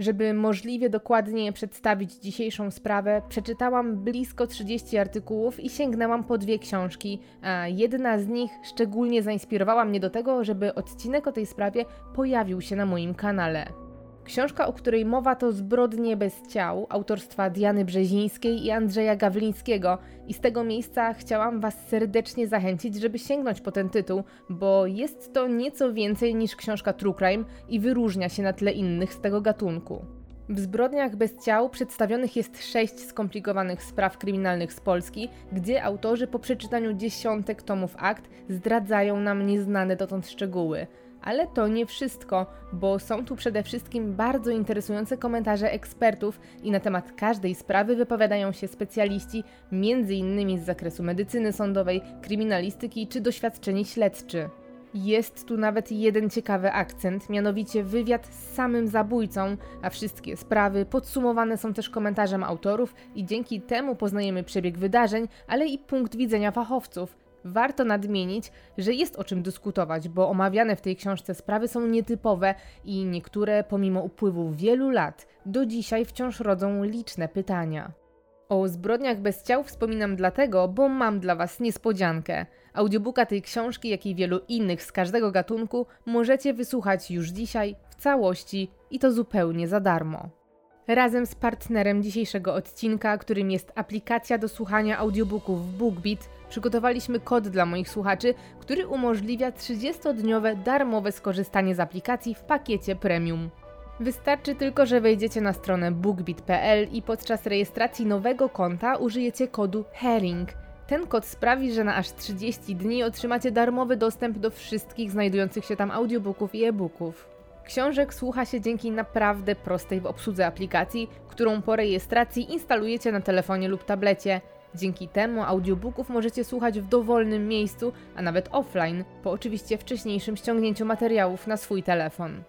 Żeby możliwie dokładnie przedstawić dzisiejszą sprawę, przeczytałam blisko 30 artykułów i sięgnęłam po dwie książki, a jedna z nich szczególnie zainspirowała mnie do tego, żeby odcinek o tej sprawie pojawił się na moim kanale. Książka, o której mowa, to Zbrodnie bez ciał, autorstwa Diany Brzezińskiej i Andrzeja Gawlińskiego. I z tego miejsca chciałam Was serdecznie zachęcić, żeby sięgnąć po ten tytuł, bo jest to nieco więcej niż książka True Crime i wyróżnia się na tle innych z tego gatunku. W Zbrodniach bez ciał przedstawionych jest sześć skomplikowanych spraw kryminalnych z Polski, gdzie autorzy po przeczytaniu dziesiątek tomów akt zdradzają nam nieznane dotąd szczegóły. Ale to nie wszystko, bo są tu przede wszystkim bardzo interesujące komentarze ekspertów i na temat każdej sprawy wypowiadają się specjaliści, m.in. z zakresu medycyny sądowej, kryminalistyki czy doświadczeni śledczy. Jest tu nawet jeden ciekawy akcent, mianowicie wywiad z samym zabójcą, a wszystkie sprawy podsumowane są też komentarzem autorów i dzięki temu poznajemy przebieg wydarzeń, ale i punkt widzenia fachowców. Warto nadmienić, że jest o czym dyskutować, bo omawiane w tej książce sprawy są nietypowe i niektóre, pomimo upływu wielu lat, do dzisiaj wciąż rodzą liczne pytania. O zbrodniach bez ciał wspominam dlatego, bo mam dla Was niespodziankę. Audiobooka tej książki, jak i wielu innych z każdego gatunku, możecie wysłuchać już dzisiaj w całości i to zupełnie za darmo. Razem z partnerem dzisiejszego odcinka, którym jest aplikacja do słuchania audiobooków BookBeat, przygotowaliśmy kod dla moich słuchaczy, który umożliwia 30-dniowe darmowe skorzystanie z aplikacji w pakiecie premium. Wystarczy tylko, że wejdziecie na stronę bookbit.pl i podczas rejestracji nowego konta użyjecie kodu HERING. Ten kod sprawi, że na aż 30 dni otrzymacie darmowy dostęp do wszystkich znajdujących się tam audiobooków i e-booków. Książek słucha się dzięki naprawdę prostej w obsłudze aplikacji, którą po rejestracji instalujecie na telefonie lub tablecie. Dzięki temu audiobooków możecie słuchać w dowolnym miejscu, a nawet offline, po oczywiście wcześniejszym ściągnięciu materiałów na swój telefon.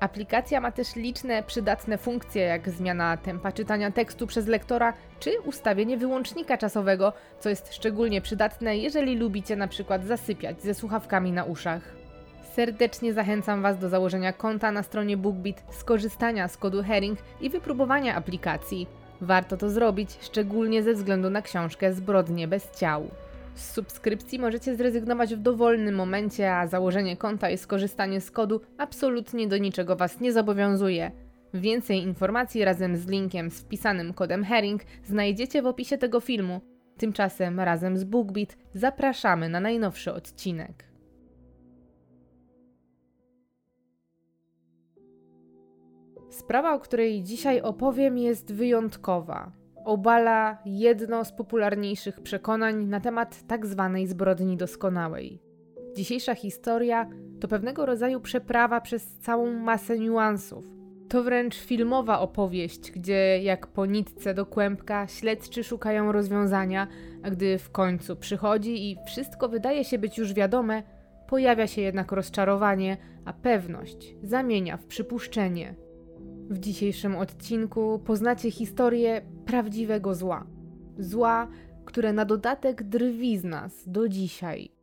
Aplikacja ma też liczne przydatne funkcje, jak zmiana tempa czytania tekstu przez lektora, czy ustawienie wyłącznika czasowego, co jest szczególnie przydatne, jeżeli lubicie na przykład zasypiać ze słuchawkami na uszach. Serdecznie zachęcam Was do założenia konta na stronie BookBeat, skorzystania z kodu Herring i wypróbowania aplikacji. Warto to zrobić, szczególnie ze względu na książkę Zbrodnie bez ciał. Z subskrypcji możecie zrezygnować w dowolnym momencie, a założenie konta i skorzystanie z kodu absolutnie do niczego Was nie zobowiązuje. Więcej informacji razem z linkiem z wpisanym kodem Herring znajdziecie w opisie tego filmu. Tymczasem razem z BookBeat zapraszamy na najnowszy odcinek. Sprawa, o której dzisiaj opowiem, jest wyjątkowa. Obala jedno z popularniejszych przekonań na temat tak zwanej zbrodni doskonałej. Dzisiejsza historia to pewnego rodzaju przeprawa przez całą masę niuansów. To wręcz filmowa opowieść, gdzie jak po nitce do kłębka śledczy szukają rozwiązania, a gdy w końcu przychodzi i wszystko wydaje się być już wiadome, pojawia się jednak rozczarowanie, a pewność zamienia w przypuszczenie. W dzisiejszym odcinku poznacie historię prawdziwego zła. Zła, które na dodatek drwi z nas do dzisiaj.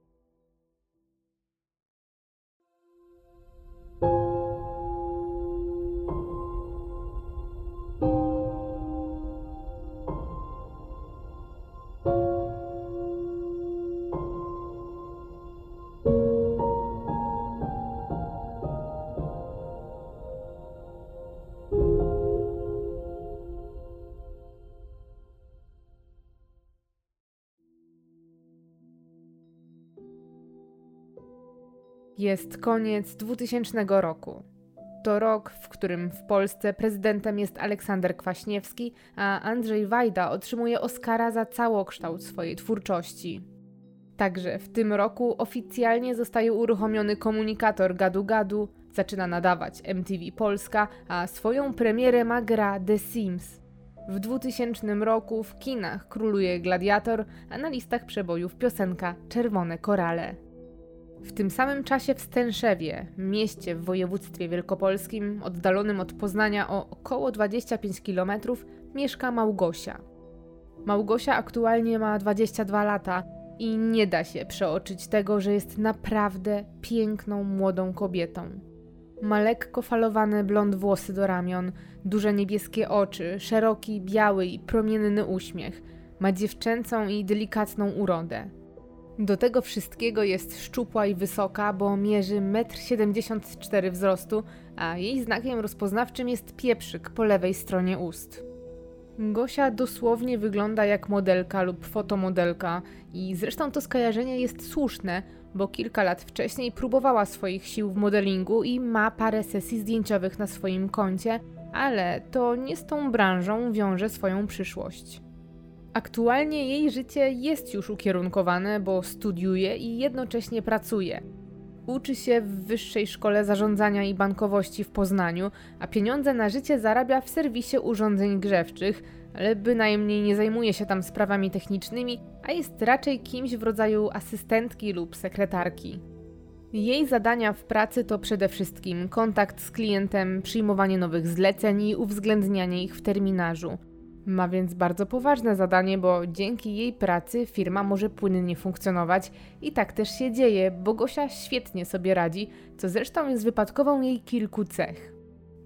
Jest koniec 2000 roku. To rok, w którym w Polsce prezydentem jest Aleksander Kwaśniewski, a Andrzej Wajda otrzymuje Oscara za całokształt swojej twórczości. Także w tym roku oficjalnie zostaje uruchomiony komunikator Gadu Gadu, zaczyna nadawać MTV Polska, a swoją premierę ma gra The Sims. W 2000 roku w kinach króluje Gladiator, a na listach przebojów piosenka Czerwone Korale. W tym samym czasie w Stęszewie, mieście w województwie wielkopolskim, oddalonym od Poznania o około 25 km, mieszka Małgosia. Małgosia aktualnie ma 22 lata i nie da się przeoczyć tego, że jest naprawdę piękną młodą kobietą. Ma lekko falowane blond włosy do ramion, duże niebieskie oczy, szeroki, biały i promienny uśmiech. Ma dziewczęcą i delikatną urodę. Do tego wszystkiego jest szczupła i wysoka, bo mierzy 1,74 m wzrostu, a jej znakiem rozpoznawczym jest pieprzyk po lewej stronie ust. Gosia dosłownie wygląda jak modelka lub fotomodelka i zresztą to skojarzenie jest słuszne, bo kilka lat wcześniej próbowała swoich sił w modelingu i ma parę sesji zdjęciowych na swoim koncie, ale to nie z tą branżą wiąże swoją przyszłość. Aktualnie jej życie jest już ukierunkowane, bo studiuje i jednocześnie pracuje. Uczy się w Wyższej Szkole Zarządzania i Bankowości w Poznaniu, a pieniądze na życie zarabia w serwisie urządzeń grzewczych, ale bynajmniej nie zajmuje się tam sprawami technicznymi, a jest raczej kimś w rodzaju asystentki lub sekretarki. Jej zadania w pracy to przede wszystkim kontakt z klientem, przyjmowanie nowych zleceń i uwzględnianie ich w terminarzu. Ma więc bardzo poważne zadanie, bo dzięki jej pracy firma może płynnie funkcjonować i tak też się dzieje, bo Gosia świetnie sobie radzi, co zresztą jest wypadkową jej kilku cech.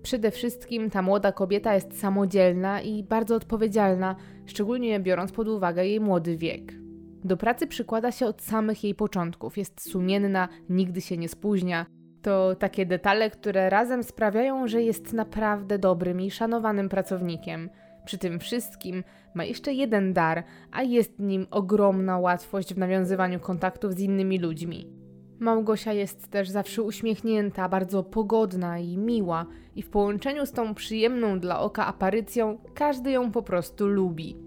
Przede wszystkim ta młoda kobieta jest samodzielna i bardzo odpowiedzialna, szczególnie biorąc pod uwagę jej młody wiek. Do pracy przykłada się od samych jej początków, jest sumienna, nigdy się nie spóźnia. To takie detale, które razem sprawiają, że jest naprawdę dobrym i szanowanym pracownikiem – przy tym wszystkim ma jeszcze jeden dar, a jest nim ogromna łatwość w nawiązywaniu kontaktów z innymi ludźmi. Małgosia jest też zawsze uśmiechnięta, bardzo pogodna i miła, i w połączeniu z tą przyjemną dla oka aparycją każdy ją po prostu lubi.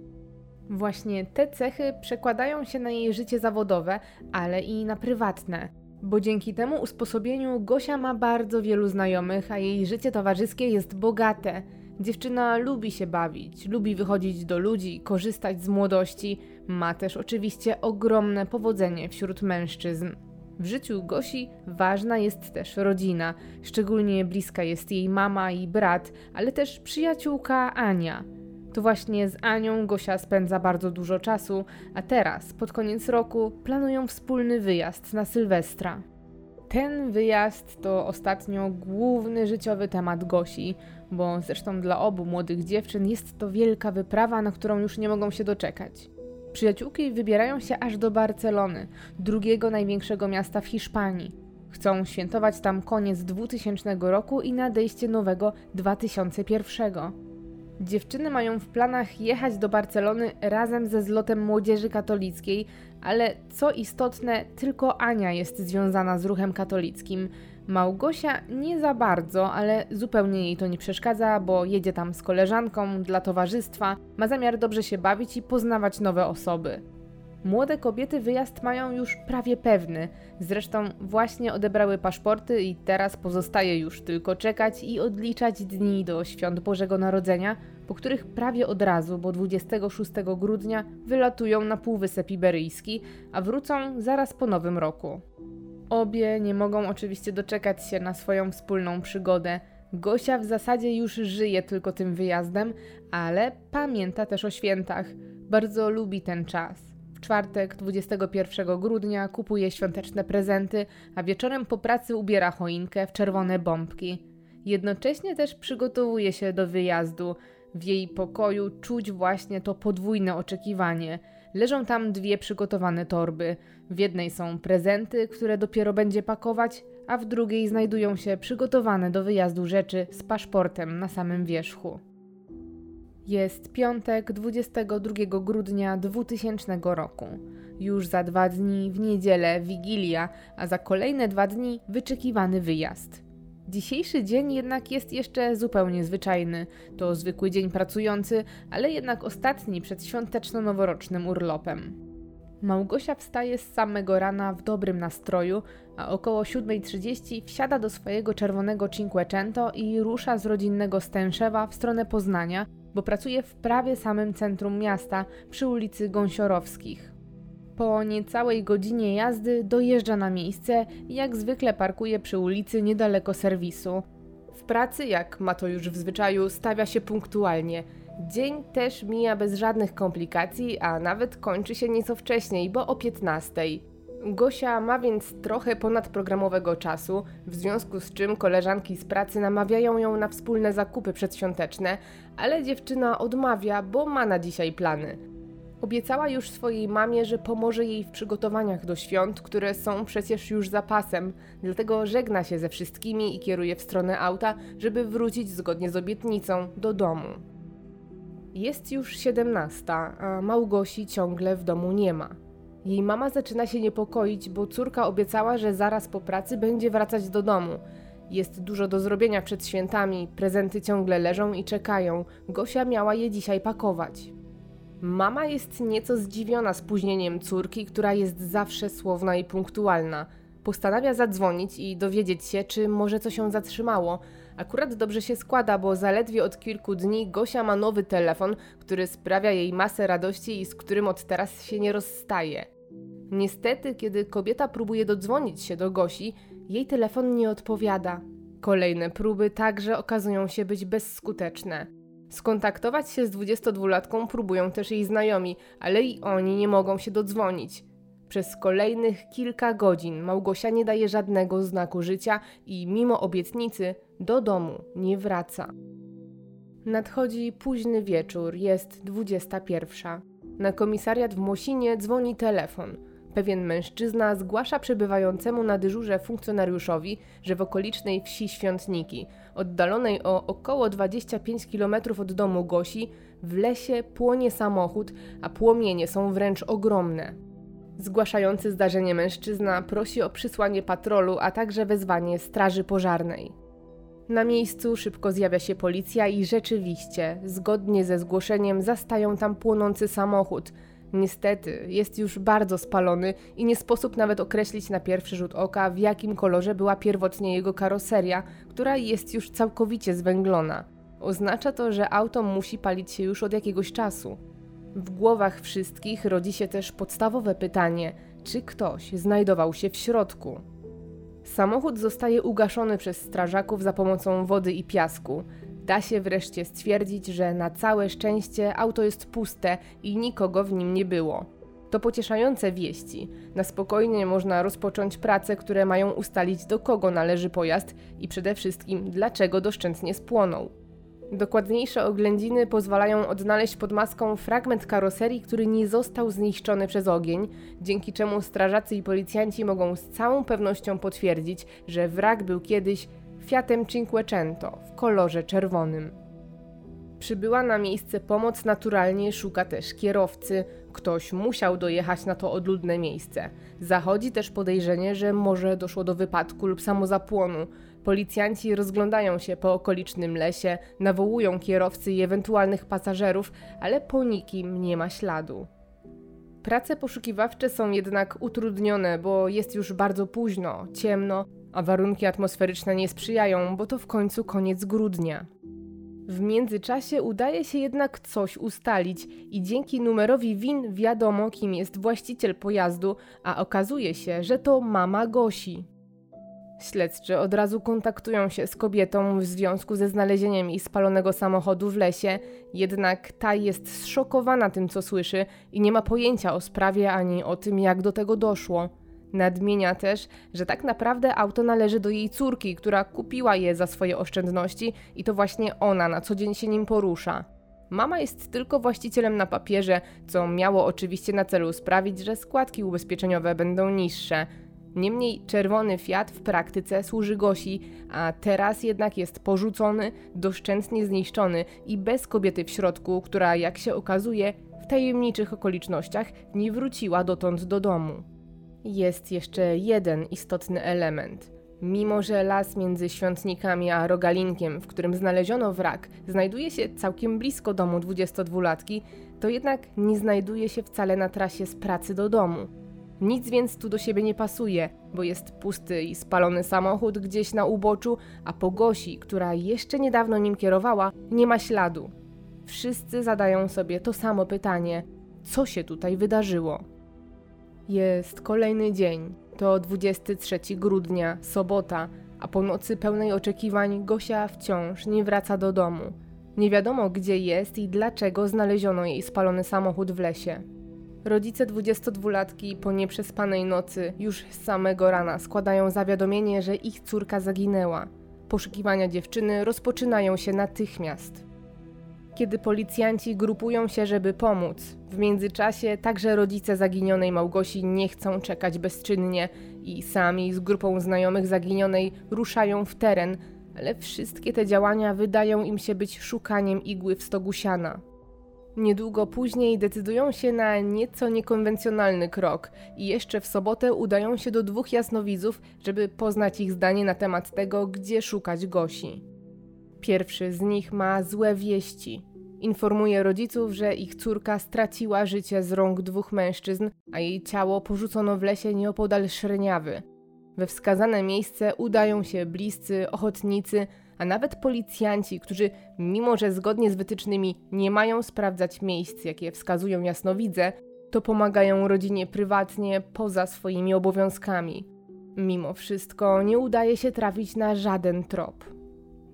Właśnie te cechy przekładają się na jej życie zawodowe, ale i na prywatne, bo dzięki temu usposobieniu Gosia ma bardzo wielu znajomych, a jej życie towarzyskie jest bogate. Dziewczyna lubi się bawić, lubi wychodzić do ludzi, korzystać z młodości, ma też oczywiście ogromne powodzenie wśród mężczyzn. W życiu Gosi ważna jest też rodzina, szczególnie bliska jest jej mama i brat, ale też przyjaciółka Ania. To właśnie z Anią Gosia spędza bardzo dużo czasu, a teraz, pod koniec roku, planują wspólny wyjazd na Sylwestra. Ten wyjazd to ostatnio główny życiowy temat Gosi, bo zresztą dla obu młodych dziewczyn jest to wielka wyprawa, na którą już nie mogą się doczekać. Przyjaciółki wybierają się aż do Barcelony, drugiego największego miasta w Hiszpanii. Chcą świętować tam koniec 2000 roku i nadejście nowego 2001. Dziewczyny mają w planach jechać do Barcelony razem ze zlotem młodzieży katolickiej, ale co istotne, tylko Ania jest związana z ruchem katolickim. Małgosia nie za bardzo, ale zupełnie jej to nie przeszkadza, bo jedzie tam z koleżanką dla towarzystwa, ma zamiar dobrze się bawić i poznawać nowe osoby. Młode kobiety wyjazd mają już prawie pewny. Zresztą właśnie odebrały paszporty i teraz pozostaje już tylko czekać i odliczać dni do świąt Bożego Narodzenia, po których prawie od razu, bo 26 grudnia wylatują na Półwysep Iberyjski, a wrócą zaraz po nowym roku. Obie nie mogą oczywiście doczekać się na swoją wspólną przygodę. Gosia w zasadzie już żyje tylko tym wyjazdem, ale pamięta też o świętach. Bardzo lubi ten czas czwartek 21 grudnia kupuje świąteczne prezenty, a wieczorem po pracy ubiera choinkę w czerwone bombki. Jednocześnie też przygotowuje się do wyjazdu. W jej pokoju czuć właśnie to podwójne oczekiwanie. Leżą tam dwie przygotowane torby. W jednej są prezenty, które dopiero będzie pakować, a w drugiej znajdują się przygotowane do wyjazdu rzeczy z paszportem na samym wierzchu. Jest piątek 22 grudnia 2000 roku. Już za dwa dni w niedzielę Wigilia, a za kolejne dwa dni wyczekiwany wyjazd. Dzisiejszy dzień jednak jest jeszcze zupełnie zwyczajny. To zwykły dzień pracujący, ale jednak ostatni przed świąteczno-noworocznym urlopem. Małgosia wstaje z samego rana w dobrym nastroju, a około 7.30 wsiada do swojego czerwonego Cinquecento i rusza z rodzinnego Stęszewa w stronę Poznania, bo pracuje w prawie samym centrum miasta, przy ulicy Gąsiorowskich. Po niecałej godzinie jazdy dojeżdża na miejsce i jak zwykle parkuje przy ulicy niedaleko serwisu. W pracy, jak ma to już w zwyczaju, stawia się punktualnie. Dzień też mija bez żadnych komplikacji, a nawet kończy się nieco wcześniej, bo o 15. Gosia ma więc trochę ponadprogramowego czasu, w związku z czym koleżanki z pracy namawiają ją na wspólne zakupy przedświąteczne, ale dziewczyna odmawia, bo ma na dzisiaj plany. Obiecała już swojej mamie, że pomoże jej w przygotowaniach do świąt, które są przecież już zapasem, dlatego żegna się ze wszystkimi i kieruje w stronę auta, żeby wrócić zgodnie z obietnicą do domu. Jest już 17, a Małgosi ciągle w domu nie ma. Jej mama zaczyna się niepokoić, bo córka obiecała, że zaraz po pracy będzie wracać do domu. Jest dużo do zrobienia przed świętami, prezenty ciągle leżą i czekają. Gosia miała je dzisiaj pakować. Mama jest nieco zdziwiona spóźnieniem córki, która jest zawsze słowna i punktualna. Postanawia zadzwonić i dowiedzieć się, czy może coś się zatrzymało. Akurat dobrze się składa, bo zaledwie od kilku dni Gosia ma nowy telefon, który sprawia jej masę radości i z którym od teraz się nie rozstaje. Niestety, kiedy kobieta próbuje dodzwonić się do Gosi, jej telefon nie odpowiada. Kolejne próby także okazują się być bezskuteczne. Skontaktować się z 22-latką próbują też jej znajomi, ale i oni nie mogą się dodzwonić. Przez kolejnych kilka godzin Małgosia nie daje żadnego znaku życia i mimo obietnicy do domu nie wraca. Nadchodzi późny wieczór, jest 21. Na komisariat w Mosinie dzwoni telefon. Pewien mężczyzna zgłasza przebywającemu na dyżurze funkcjonariuszowi, że w okolicznej wsi Świątniki, oddalonej o około 25 km od domu Gosi, w lesie płonie samochód, a płomienie są wręcz ogromne. Zgłaszający zdarzenie mężczyzna prosi o przysłanie patrolu, a także wezwanie straży pożarnej. Na miejscu szybko zjawia się policja i rzeczywiście, zgodnie ze zgłoszeniem, zastają tam płonący samochód. Niestety, jest już bardzo spalony i nie sposób nawet określić na pierwszy rzut oka, w jakim kolorze była pierwotnie jego karoseria, która jest już całkowicie zwęglona. Oznacza to, że auto musi palić się już od jakiegoś czasu. W głowach wszystkich rodzi się też podstawowe pytanie: czy ktoś znajdował się w środku? Samochód zostaje ugaszony przez strażaków za pomocą wody i piasku. Da się wreszcie stwierdzić, że na całe szczęście auto jest puste i nikogo w nim nie było. To pocieszające wieści. Na spokojnie można rozpocząć prace, które mają ustalić do kogo należy pojazd i przede wszystkim dlaczego doszczętnie spłonął. Dokładniejsze oględziny pozwalają odnaleźć pod maską fragment karoserii, który nie został zniszczony przez ogień, dzięki czemu strażacy i policjanci mogą z całą pewnością potwierdzić, że wrak był kiedyś Fiatem Cinquecento w kolorze czerwonym. Przybyła na miejsce pomoc naturalnie szuka też kierowcy. Ktoś musiał dojechać na to odludne miejsce. Zachodzi też podejrzenie, że może doszło do wypadku lub samozapłonu. Policjanci rozglądają się po okolicznym lesie, nawołują kierowcy i ewentualnych pasażerów, ale po nikim nie ma śladu. Prace poszukiwawcze są jednak utrudnione, bo jest już bardzo późno, ciemno, a warunki atmosferyczne nie sprzyjają, bo to w końcu koniec grudnia. W międzyczasie udaje się jednak coś ustalić i dzięki numerowi WIN wiadomo, kim jest właściciel pojazdu, a okazuje się, że to mama Gosi. Śledczy od razu kontaktują się z kobietą w związku ze znalezieniem jej spalonego samochodu w lesie, jednak ta jest zszokowana tym, co słyszy i nie ma pojęcia o sprawie ani o tym, jak do tego doszło. Nadmienia też, że tak naprawdę auto należy do jej córki, która kupiła je za swoje oszczędności i to właśnie ona na co dzień się nim porusza. Mama jest tylko właścicielem na papierze, co miało oczywiście na celu sprawić, że składki ubezpieczeniowe będą niższe. Niemniej czerwony Fiat w praktyce służy Gosi, a teraz jednak jest porzucony, doszczętnie zniszczony i bez kobiety w środku, która jak się okazuje w tajemniczych okolicznościach nie wróciła dotąd do domu. Jest jeszcze jeden istotny element. Mimo, że las między świątnikami a rogalinkiem, w którym znaleziono wrak, znajduje się całkiem blisko domu 22-latki, to jednak nie znajduje się wcale na trasie z pracy do domu. Nic więc tu do siebie nie pasuje, bo jest pusty i spalony samochód gdzieś na uboczu, a po Gosi, która jeszcze niedawno nim kierowała, nie ma śladu. Wszyscy zadają sobie to samo pytanie: co się tutaj wydarzyło? Jest kolejny dzień. To 23 grudnia, sobota, a po nocy pełnej oczekiwań Gosia wciąż nie wraca do domu. Nie wiadomo gdzie jest i dlaczego znaleziono jej spalony samochód w lesie. Rodzice 22-latki po nieprzespanej nocy już z samego rana składają zawiadomienie, że ich córka zaginęła. Poszukiwania dziewczyny rozpoczynają się natychmiast. Kiedy policjanci grupują się, żeby pomóc, w międzyczasie także rodzice zaginionej Małgosi nie chcą czekać bezczynnie i sami z grupą znajomych zaginionej ruszają w teren, ale wszystkie te działania wydają im się być szukaniem igły w stogu siana. Niedługo później decydują się na nieco niekonwencjonalny krok i jeszcze w sobotę udają się do dwóch jasnowidzów, żeby poznać ich zdanie na temat tego, gdzie szukać Gosi. Pierwszy z nich ma złe wieści. Informuje rodziców, że ich córka straciła życie z rąk dwóch mężczyzn, a jej ciało porzucono w lesie nieopodal Szreniawy. We wskazane miejsce udają się bliscy, ochotnicy, a nawet policjanci, którzy, mimo że zgodnie z wytycznymi nie mają sprawdzać miejsc, jakie wskazują jasnowidze, to pomagają rodzinie prywatnie poza swoimi obowiązkami. Mimo wszystko nie udaje się trafić na żaden trop.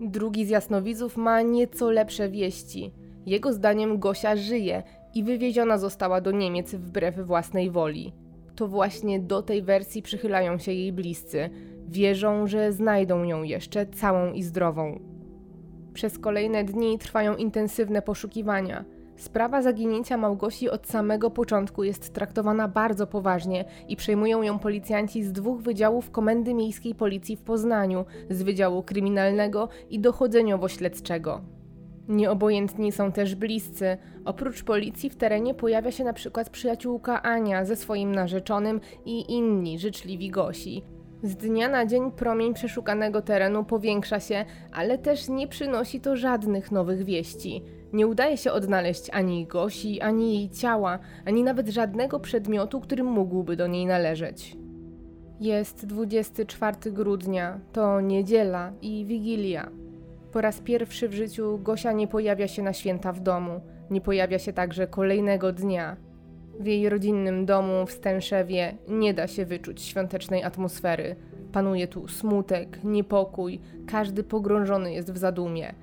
Drugi z jasnowidzów ma nieco lepsze wieści. Jego zdaniem Gosia żyje i wywieziona została do Niemiec wbrew własnej woli. To właśnie do tej wersji przychylają się jej bliscy. Wierzą, że znajdą ją jeszcze całą i zdrową. Przez kolejne dni trwają intensywne poszukiwania. Sprawa zaginięcia Małgosi od samego początku jest traktowana bardzo poważnie i przejmują ją policjanci z dwóch wydziałów Komendy Miejskiej Policji w Poznaniu, z Wydziału Kryminalnego i Dochodzeniowo-Śledczego. Nieobojętni są też bliscy. Oprócz policji w terenie pojawia się na przykład przyjaciółka Ania ze swoim narzeczonym i inni życzliwi gosi. Z dnia na dzień promień przeszukanego terenu powiększa się, ale też nie przynosi to żadnych nowych wieści. Nie udaje się odnaleźć ani Gosi, ani jej ciała, ani nawet żadnego przedmiotu, który mógłby do niej należeć. Jest 24 grudnia, to niedziela i wigilia. Po raz pierwszy w życiu Gosia nie pojawia się na święta w domu, nie pojawia się także kolejnego dnia. W jej rodzinnym domu w Stęszewie nie da się wyczuć świątecznej atmosfery. Panuje tu smutek, niepokój, każdy pogrążony jest w zadumie.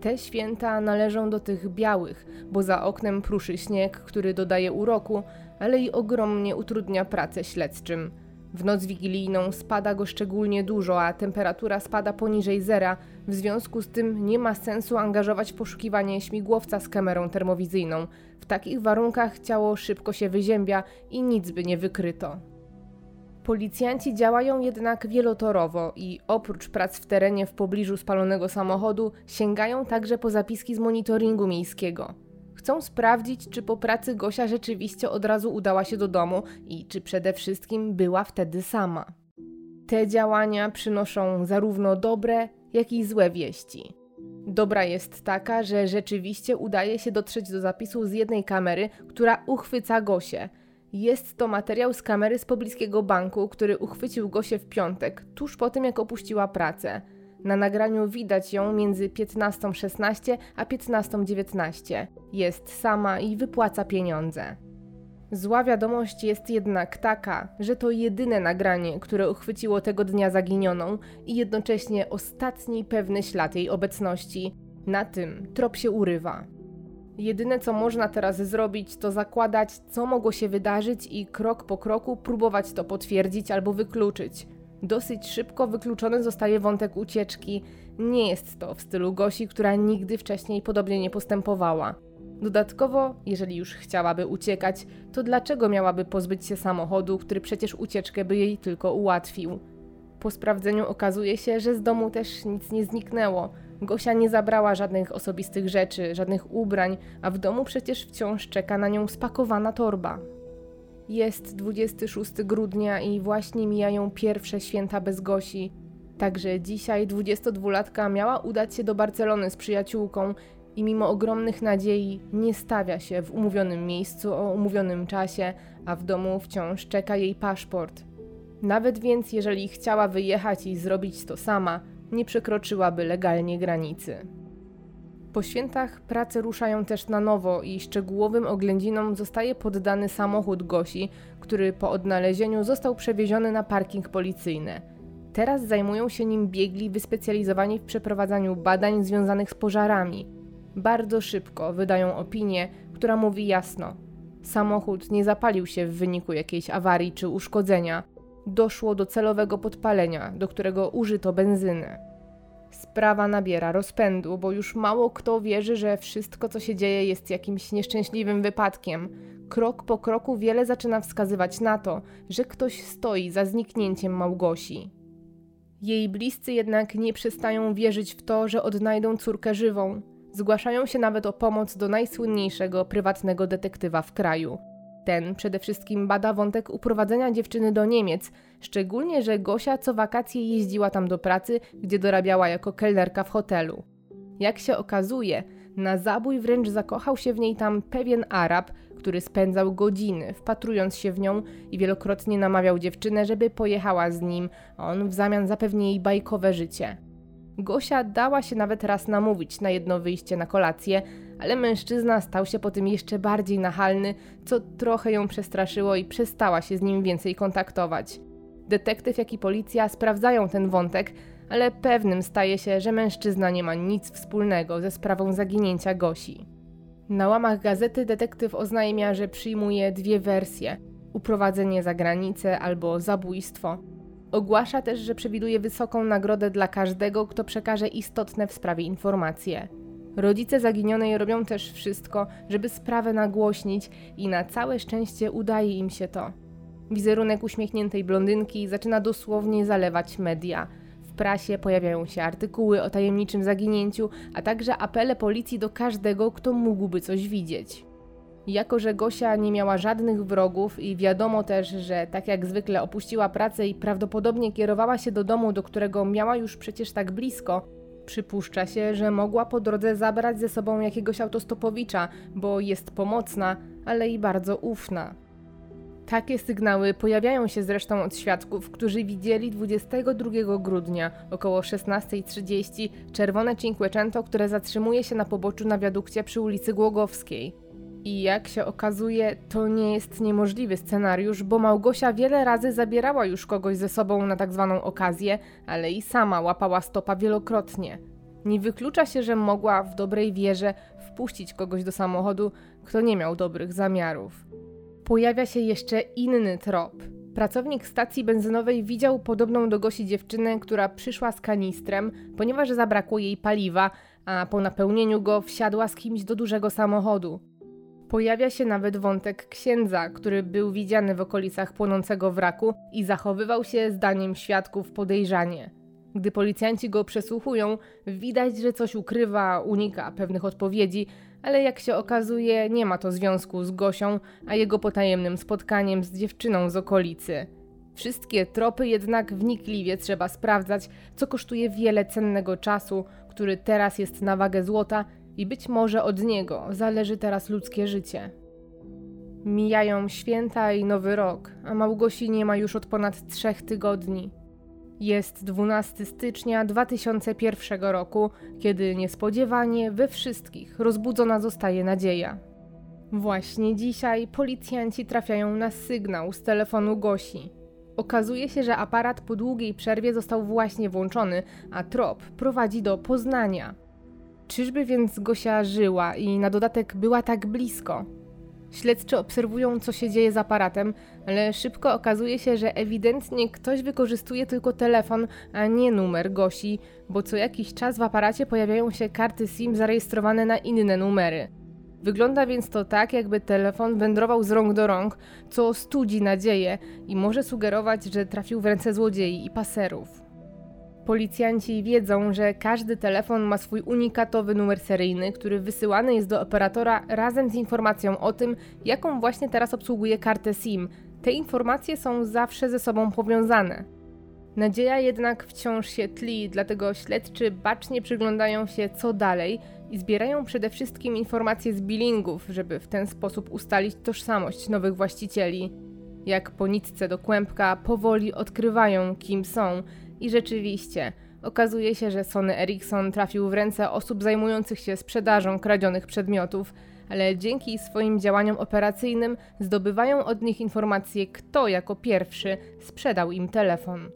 Te święta należą do tych białych, bo za oknem pruszy śnieg, który dodaje uroku, ale i ogromnie utrudnia pracę śledczym. W noc wigilijną spada go szczególnie dużo, a temperatura spada poniżej zera, w związku z tym nie ma sensu angażować w poszukiwanie śmigłowca z kamerą termowizyjną. W takich warunkach ciało szybko się wyziębia i nic by nie wykryto. Policjanci działają jednak wielotorowo i oprócz prac w terenie w pobliżu spalonego samochodu sięgają także po zapiski z monitoringu miejskiego. Chcą sprawdzić, czy po pracy Gosia rzeczywiście od razu udała się do domu i czy przede wszystkim była wtedy sama. Te działania przynoszą zarówno dobre, jak i złe wieści. Dobra jest taka, że rzeczywiście udaje się dotrzeć do zapisu z jednej kamery, która uchwyca Gosię. Jest to materiał z kamery z pobliskiego banku, który uchwycił Gosię w piątek, tuż po tym jak opuściła pracę. Na nagraniu widać ją między 15.16 a 15.19. Jest sama i wypłaca pieniądze. Zła wiadomość jest jednak taka, że to jedyne nagranie, które uchwyciło tego dnia zaginioną i jednocześnie ostatni pewny ślad jej obecności. Na tym trop się urywa. Jedyne co można teraz zrobić, to zakładać, co mogło się wydarzyć i krok po kroku próbować to potwierdzić albo wykluczyć. Dosyć szybko wykluczony zostaje wątek ucieczki. Nie jest to w stylu Gosi, która nigdy wcześniej podobnie nie postępowała. Dodatkowo, jeżeli już chciałaby uciekać, to dlaczego miałaby pozbyć się samochodu, który przecież ucieczkę by jej tylko ułatwił? Po sprawdzeniu okazuje się, że z domu też nic nie zniknęło. Gosia nie zabrała żadnych osobistych rzeczy, żadnych ubrań, a w domu przecież wciąż czeka na nią spakowana torba. Jest 26 grudnia i właśnie mijają pierwsze święta bez Gosi. Także dzisiaj 22-latka miała udać się do Barcelony z przyjaciółką i mimo ogromnych nadziei nie stawia się w umówionym miejscu o umówionym czasie, a w domu wciąż czeka jej paszport. Nawet więc, jeżeli chciała wyjechać i zrobić to sama, nie przekroczyłaby legalnie granicy. Po świętach prace ruszają też na nowo i szczegółowym oględzinom zostaje poddany samochód Gosi, który po odnalezieniu został przewieziony na parking policyjny. Teraz zajmują się nim biegli wyspecjalizowani w przeprowadzaniu badań związanych z pożarami. Bardzo szybko wydają opinię, która mówi jasno: Samochód nie zapalił się w wyniku jakiejś awarii czy uszkodzenia. Doszło do celowego podpalenia, do którego użyto benzyny. Sprawa nabiera rozpędu, bo już mało kto wierzy, że wszystko, co się dzieje, jest jakimś nieszczęśliwym wypadkiem. Krok po kroku wiele zaczyna wskazywać na to, że ktoś stoi za zniknięciem Małgosi. Jej bliscy jednak nie przestają wierzyć w to, że odnajdą córkę żywą. Zgłaszają się nawet o pomoc do najsłynniejszego prywatnego detektywa w kraju. Ten przede wszystkim bada wątek uprowadzenia dziewczyny do Niemiec, szczególnie, że Gosia co wakacje jeździła tam do pracy, gdzie dorabiała jako kelnerka w hotelu. Jak się okazuje, na zabój wręcz zakochał się w niej tam pewien Arab, który spędzał godziny wpatrując się w nią i wielokrotnie namawiał dziewczynę, żeby pojechała z nim, a on w zamian zapewni jej bajkowe życie. Gosia dała się nawet raz namówić na jedno wyjście na kolację, ale mężczyzna stał się po tym jeszcze bardziej nachalny, co trochę ją przestraszyło i przestała się z nim więcej kontaktować. Detektyw, jak i policja sprawdzają ten wątek, ale pewnym staje się, że mężczyzna nie ma nic wspólnego ze sprawą zaginięcia Gosi. Na łamach gazety detektyw oznajmia, że przyjmuje dwie wersje: uprowadzenie za granicę albo zabójstwo. Ogłasza też, że przewiduje wysoką nagrodę dla każdego, kto przekaże istotne w sprawie informacje. Rodzice zaginionej robią też wszystko, żeby sprawę nagłośnić i na całe szczęście udaje im się to. Wizerunek uśmiechniętej blondynki zaczyna dosłownie zalewać media. W prasie pojawiają się artykuły o tajemniczym zaginięciu, a także apele policji do każdego, kto mógłby coś widzieć. Jako, że Gosia nie miała żadnych wrogów i wiadomo też, że tak jak zwykle opuściła pracę i prawdopodobnie kierowała się do domu, do którego miała już przecież tak blisko, przypuszcza się, że mogła po drodze zabrać ze sobą jakiegoś autostopowicza, bo jest pomocna, ale i bardzo ufna. Takie sygnały pojawiają się zresztą od świadków, którzy widzieli 22 grudnia około 16.30 czerwone Cinquecento, które zatrzymuje się na poboczu na wiadukcie przy ulicy Głogowskiej. I jak się okazuje, to nie jest niemożliwy scenariusz, bo Małgosia wiele razy zabierała już kogoś ze sobą na tak zwaną okazję, ale i sama łapała stopa wielokrotnie. Nie wyklucza się, że mogła w dobrej wierze wpuścić kogoś do samochodu, kto nie miał dobrych zamiarów. Pojawia się jeszcze inny trop. Pracownik stacji benzynowej widział podobną do Gosi dziewczynę, która przyszła z kanistrem, ponieważ zabrakło jej paliwa, a po napełnieniu go wsiadła z kimś do dużego samochodu. Pojawia się nawet wątek księdza, który był widziany w okolicach płonącego wraku i zachowywał się zdaniem świadków podejrzanie. Gdy policjanci go przesłuchują, widać, że coś ukrywa, unika pewnych odpowiedzi, ale jak się okazuje, nie ma to związku z Gosią, a jego potajemnym spotkaniem z dziewczyną z okolicy. Wszystkie tropy jednak wnikliwie trzeba sprawdzać, co kosztuje wiele cennego czasu, który teraz jest na wagę złota i być może od niego zależy teraz ludzkie życie. Mijają święta i nowy rok, a Małgosi nie ma już od ponad trzech tygodni. Jest 12 stycznia 2001 roku, kiedy niespodziewanie we wszystkich rozbudzona zostaje nadzieja. Właśnie dzisiaj policjanci trafiają na sygnał z telefonu Gosi. Okazuje się, że aparat po długiej przerwie został właśnie włączony, a trop prowadzi do Poznania. Czyżby więc Gosia żyła i na dodatek była tak blisko? Śledczy obserwują, co się dzieje z aparatem, ale szybko okazuje się, że ewidentnie ktoś wykorzystuje tylko telefon, a nie numer Gosi, bo co jakiś czas w aparacie pojawiają się karty SIM zarejestrowane na inne numery. Wygląda więc to tak, jakby telefon wędrował z rąk do rąk, co studzi nadzieję i może sugerować, że trafił w ręce złodziei i paserów. Policjanci wiedzą, że każdy telefon ma swój unikatowy numer seryjny, który wysyłany jest do operatora razem z informacją o tym, jaką właśnie teraz obsługuje kartę SIM. Te informacje są zawsze ze sobą powiązane. Nadzieja jednak wciąż się tli, dlatego śledczy bacznie przyglądają się co dalej i zbierają przede wszystkim informacje z billingów, żeby w ten sposób ustalić tożsamość nowych właścicieli. Jak po nitce do kłębka powoli odkrywają, kim są i rzeczywiście, okazuje się, że Sony Ericsson trafił w ręce osób zajmujących się sprzedażą kradzionych przedmiotów, ale dzięki swoim działaniom operacyjnym zdobywają od nich informacje, kto jako pierwszy sprzedał im telefon.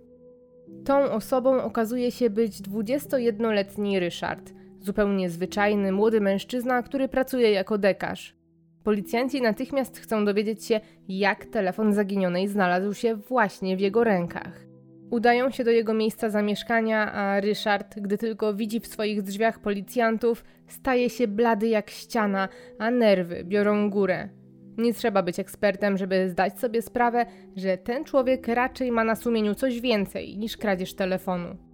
Tą osobą okazuje się być 21-letni Ryszard, zupełnie zwyczajny młody mężczyzna, który pracuje jako dekarz. Policjanci natychmiast chcą dowiedzieć się, jak telefon zaginionej znalazł się właśnie w jego rękach. Udają się do jego miejsca zamieszkania, a Ryszard, gdy tylko widzi w swoich drzwiach policjantów, staje się blady jak ściana, a nerwy biorą górę. Nie trzeba być ekspertem, żeby zdać sobie sprawę, że ten człowiek raczej ma na sumieniu coś więcej niż kradzież telefonu.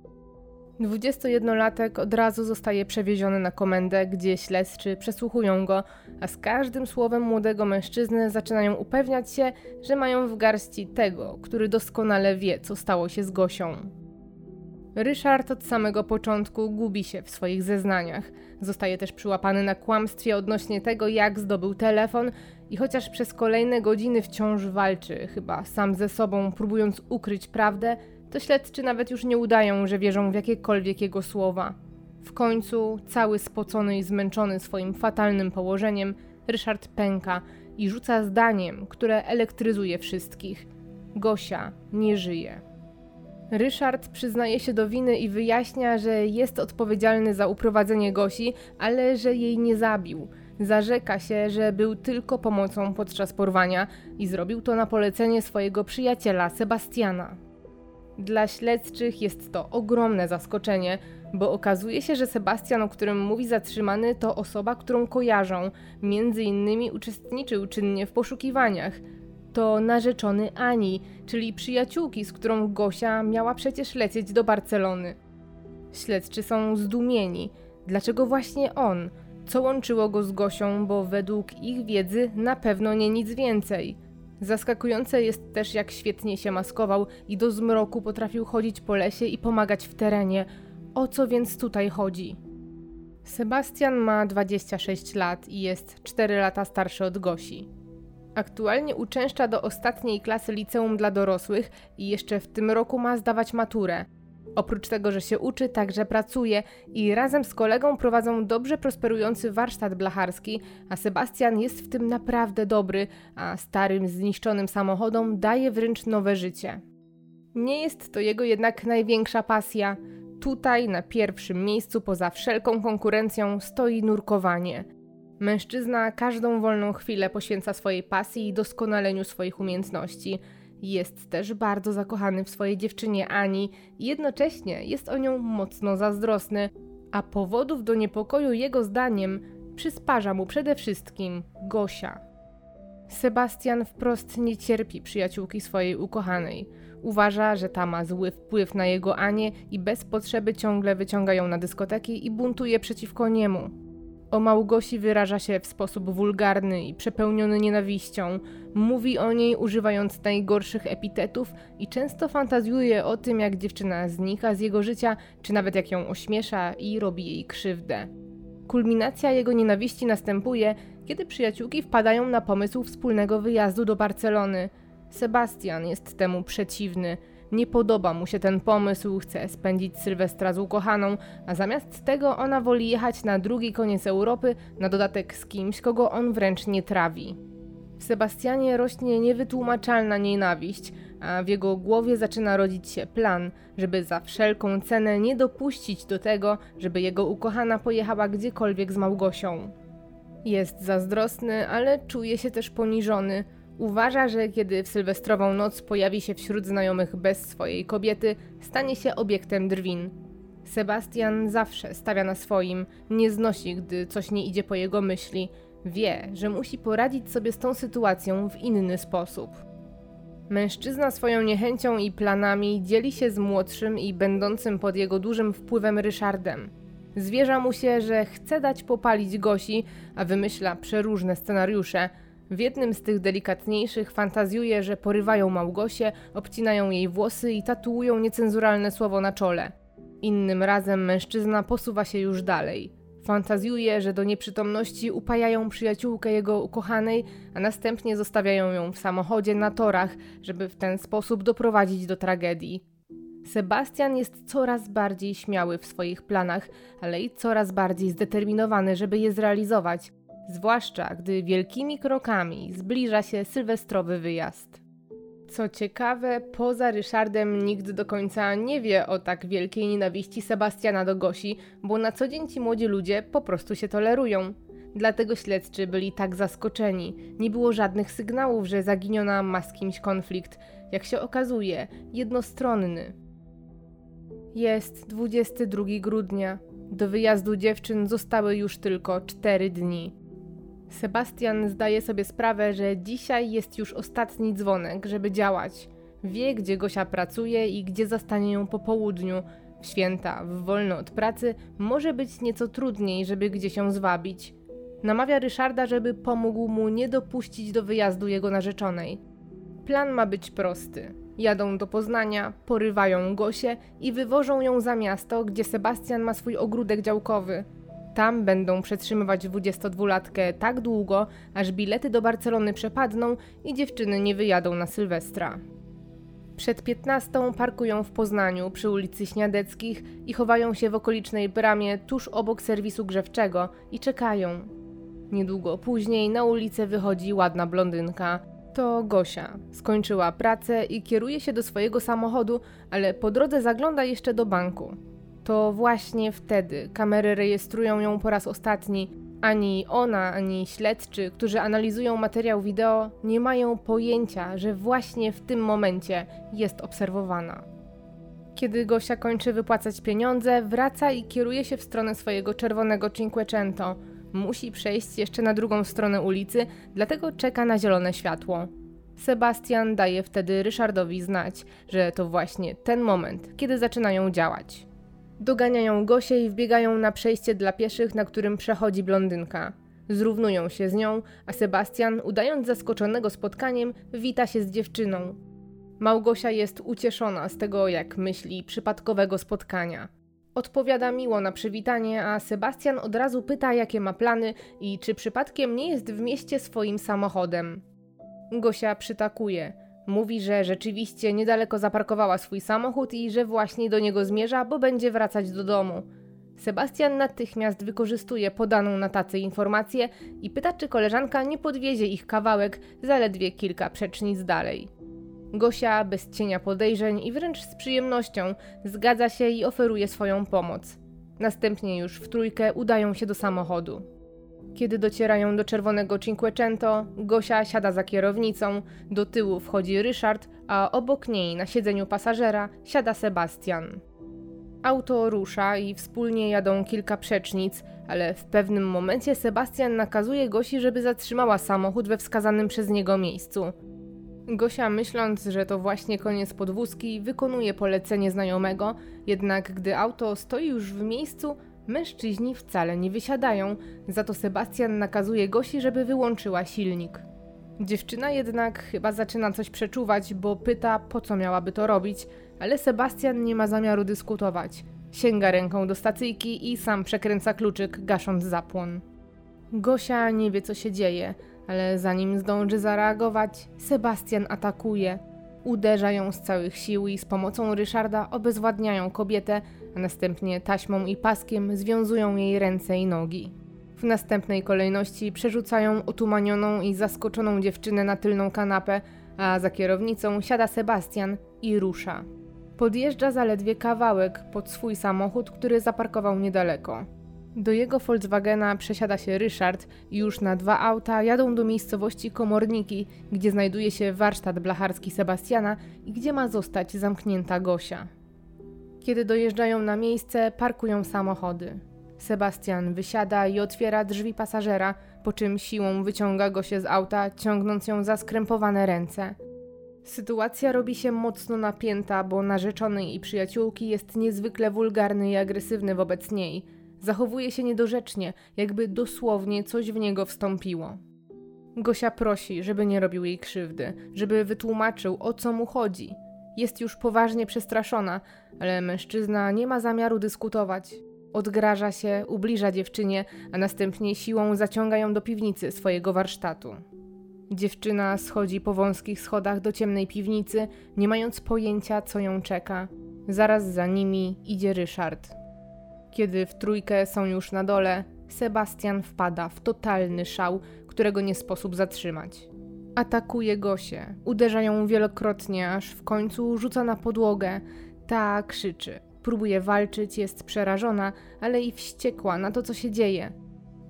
21-latek od razu zostaje przewieziony na komendę, gdzie śledczy przesłuchują go, a z każdym słowem młodego mężczyzny zaczynają upewniać się, że mają w garści tego, który doskonale wie, co stało się z Gosią. Ryszard od samego początku gubi się w swoich zeznaniach. Zostaje też przyłapany na kłamstwie odnośnie tego, jak zdobył telefon i chociaż przez kolejne godziny wciąż walczy, chyba sam ze sobą, próbując ukryć prawdę, to śledczy nawet już nie udają, że wierzą w jakiekolwiek jego słowa. W końcu, cały spocony i zmęczony swoim fatalnym położeniem, Ryszard pęka i rzuca zdaniem, które elektryzuje wszystkich. Gosia nie żyje. Ryszard przyznaje się do winy i wyjaśnia, że jest odpowiedzialny za uprowadzenie Gosi, ale że jej nie zabił. Zarzeka się, że był tylko pomocą podczas porwania i zrobił to na polecenie swojego przyjaciela Sebastiana. Dla śledczych jest to ogromne zaskoczenie, bo okazuje się, że Sebastian, o którym mówi zatrzymany, to osoba, którą kojarzą, między innymi uczestniczył czynnie w poszukiwaniach. To narzeczony Ani, czyli przyjaciółki, z którą Gosia miała przecież lecieć do Barcelony. Śledczy są zdumieni. Dlaczego właśnie on? Co łączyło go z Gosią, bo według ich wiedzy na pewno nie nic więcej. Zaskakujące jest też, jak świetnie się maskował i do zmroku potrafił chodzić po lesie i pomagać w terenie. O co więc tutaj chodzi? Sebastian ma 26 lat i jest 4 lata starszy od Gosi. Aktualnie uczęszcza do ostatniej klasy liceum dla dorosłych i jeszcze w tym roku ma zdawać maturę. Oprócz tego, że się uczy, także pracuje i razem z kolegą prowadzą dobrze prosperujący warsztat blacharski, a Sebastian jest w tym naprawdę dobry, a starym, zniszczonym samochodom daje wręcz nowe życie. Nie jest to jego jednak największa pasja. Tutaj, na pierwszym miejscu, poza wszelką konkurencją, stoi nurkowanie. Mężczyzna każdą wolną chwilę poświęca swojej pasji i doskonaleniu swoich umiejętności. Jest też bardzo zakochany w swojej dziewczynie Ani i jednocześnie jest o nią mocno zazdrosny, a powodów do niepokoju jego zdaniem przysparza mu przede wszystkim Gosia. Sebastian wprost nie cierpi przyjaciółki swojej ukochanej. Uważa, że ta ma zły wpływ na jego Anię i bez potrzeby ciągle wyciąga ją na dyskoteki i buntuje przeciwko niemu. O Małgosi wyraża się w sposób wulgarny i przepełniony nienawiścią. Mówi o niej używając najgorszych epitetów i często fantazjuje o tym, jak dziewczyna znika z jego życia, czy nawet jak ją ośmiesza i robi jej krzywdę. Kulminacja jego nienawiści następuje, kiedy przyjaciółki wpadają na pomysł wspólnego wyjazdu do Barcelony. Sebastian jest temu przeciwny. Nie podoba mu się ten pomysł, chce spędzić Sylwestra z ukochaną, a zamiast tego ona woli jechać na drugi koniec Europy, na dodatek z kimś, kogo on wręcz nie trawi. W Sebastianie rośnie niewytłumaczalna nienawiść, a w jego głowie zaczyna rodzić się plan, żeby za wszelką cenę nie dopuścić do tego, żeby jego ukochana pojechała gdziekolwiek z Małgosią. Jest zazdrosny, ale czuje się też poniżony. Uważa, że kiedy w sylwestrową noc pojawi się wśród znajomych bez swojej kobiety, stanie się obiektem drwin. Sebastian zawsze stawia na swoim, nie znosi, gdy coś nie idzie po jego myśli. Wie, że musi poradzić sobie z tą sytuacją w inny sposób. Mężczyzna swoją niechęcią i planami dzieli się z młodszym i będącym pod jego dużym wpływem Ryszardem. Zwierza mu się, że chce dać popalić Gosi, a wymyśla przeróżne scenariusze – w jednym z tych delikatniejszych fantazjuje, że porywają Małgosię, obcinają jej włosy i tatuują niecenzuralne słowo na czole. Innym razem mężczyzna posuwa się już dalej. Fantazjuje, że do nieprzytomności upajają przyjaciółkę jego ukochanej, a następnie zostawiają ją w samochodzie na torach, żeby w ten sposób doprowadzić do tragedii. Sebastian jest coraz bardziej śmiały w swoich planach, ale i coraz bardziej zdeterminowany, żeby je zrealizować zwłaszcza gdy wielkimi krokami zbliża się sylwestrowy wyjazd. Co ciekawe, poza Ryszardem nikt do końca nie wie o tak wielkiej nienawiści Sebastiana do Gosi, bo na co dzień ci młodzi ludzie po prostu się tolerują. Dlatego śledczy byli tak zaskoczeni. Nie było żadnych sygnałów, że zaginiona ma z kimś konflikt. Jak się okazuje, jednostronny. Jest 22 grudnia. Do wyjazdu dziewczyn zostały już tylko 4 dni. Sebastian zdaje sobie sprawę, że dzisiaj jest już ostatni dzwonek, żeby działać. Wie, gdzie Gosia pracuje i gdzie zastanie ją po południu. W święta, w wolno od pracy, może być nieco trudniej, żeby gdzieś ją zwabić. Namawia Ryszarda, żeby pomógł mu nie dopuścić do wyjazdu jego narzeczonej. Plan ma być prosty. Jadą do Poznania, porywają Gosię i wywożą ją za miasto, gdzie Sebastian ma swój ogródek działkowy. Tam będą przetrzymywać 22-latkę tak długo, aż bilety do Barcelony przepadną i dziewczyny nie wyjadą na Sylwestra. Przed 15 parkują w Poznaniu przy ulicy Śniadeckich i chowają się w okolicznej bramie tuż obok serwisu grzewczego i czekają. Niedługo później na ulicę wychodzi ładna blondynka. To Gosia. Skończyła pracę i kieruje się do swojego samochodu, ale po drodze zagląda jeszcze do banku. To właśnie wtedy kamery rejestrują ją po raz ostatni. Ani ona, ani śledczy, którzy analizują materiał wideo, nie mają pojęcia, że właśnie w tym momencie jest obserwowana. Kiedy Gosia kończy wypłacać pieniądze, wraca i kieruje się w stronę swojego czerwonego Cinquecento. Musi przejść jeszcze na drugą stronę ulicy, dlatego czeka na zielone światło. Sebastian daje wtedy Ryszardowi znać, że to właśnie ten moment, kiedy zaczynają działać. Doganiają Gosię i wbiegają na przejście dla pieszych, na którym przechodzi blondynka. Zrównują się z nią, a Sebastian, udając zaskoczonego spotkaniem, wita się z dziewczyną. Małgosia jest ucieszona z tego, jak myśli, przypadkowego spotkania. Odpowiada miło na przywitanie, a Sebastian od razu pyta, jakie ma plany i czy przypadkiem nie jest w mieście swoim samochodem. Gosia przytakuje. Mówi, że rzeczywiście niedaleko zaparkowała swój samochód i że właśnie do niego zmierza, bo będzie wracać do domu. Sebastian natychmiast wykorzystuje podaną na tacy informację i pyta, czy koleżanka nie podwiezie ich kawałek zaledwie kilka przecznic dalej. Gosia bez cienia podejrzeń i wręcz z przyjemnością zgadza się i oferuje swoją pomoc. Następnie już w trójkę udają się do samochodu. Kiedy docierają do czerwonego Cinquecento, Gosia siada za kierownicą, do tyłu wchodzi Ryszard, a obok niej na siedzeniu pasażera siada Sebastian. Auto rusza i wspólnie jadą kilka przecznic, ale w pewnym momencie Sebastian nakazuje Gosi, żeby zatrzymała samochód we wskazanym przez niego miejscu. Gosia, myśląc, że to właśnie koniec podwózki, wykonuje polecenie znajomego, jednak gdy auto stoi już w miejscu, Mężczyźni wcale nie wysiadają, za to Sebastian nakazuje Gosi, żeby wyłączyła silnik. Dziewczyna jednak chyba zaczyna coś przeczuwać, bo pyta, po co miałaby to robić, ale Sebastian nie ma zamiaru dyskutować. Sięga ręką do stacyjki i sam przekręca kluczyk, gasząc zapłon. Gosia nie wie, co się dzieje, ale zanim zdąży zareagować, Sebastian atakuje. Uderza ją z całych sił i z pomocą Ryszarda obezwładniają kobietę, a następnie taśmą i paskiem związują jej ręce i nogi. W następnej kolejności przerzucają otumanioną i zaskoczoną dziewczynę na tylną kanapę, a za kierownicą siada Sebastian i rusza. Podjeżdża zaledwie kawałek pod swój samochód, który zaparkował niedaleko. Do jego Volkswagena przesiada się Ryszard i już na dwa auta jadą do miejscowości Komorniki, gdzie znajduje się warsztat blacharski Sebastiana i gdzie ma zostać zamknięta Gosia. Kiedy dojeżdżają na miejsce, parkują samochody. Sebastian wysiada i otwiera drzwi pasażera, po czym siłą wyciąga go się z auta, ciągnąc ją za skrępowane ręce. Sytuacja robi się mocno napięta, bo narzeczony i przyjaciółki jest niezwykle wulgarny i agresywny wobec niej. Zachowuje się niedorzecznie, jakby dosłownie coś w niego wstąpiło. Gosia prosi, żeby nie robił jej krzywdy, żeby wytłumaczył, o co mu chodzi. Jest już poważnie przestraszona, ale mężczyzna nie ma zamiaru dyskutować. Odgraża się, ubliża dziewczynie, a następnie siłą zaciąga ją do piwnicy swojego warsztatu. Dziewczyna schodzi po wąskich schodach do ciemnej piwnicy, nie mając pojęcia, co ją czeka. Zaraz za nimi idzie Ryszard. Kiedy w trójkę są już na dole, Sebastian wpada w totalny szał, którego nie sposób zatrzymać. Atakuje Gosię, uderza ją wielokrotnie, aż w końcu rzuca na podłogę. Ta krzyczy. Próbuje walczyć, jest przerażona, ale i wściekła na to, co się dzieje.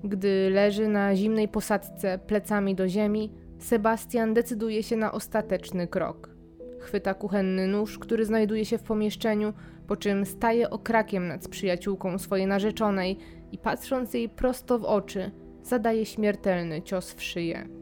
Gdy leży na zimnej posadzce plecami do ziemi, Sebastian decyduje się na ostateczny krok. Chwyta kuchenny nóż, który znajduje się w pomieszczeniu, po czym staje okrakiem nad przyjaciółką swojej narzeczonej i patrząc jej prosto w oczy, zadaje śmiertelny cios w szyję.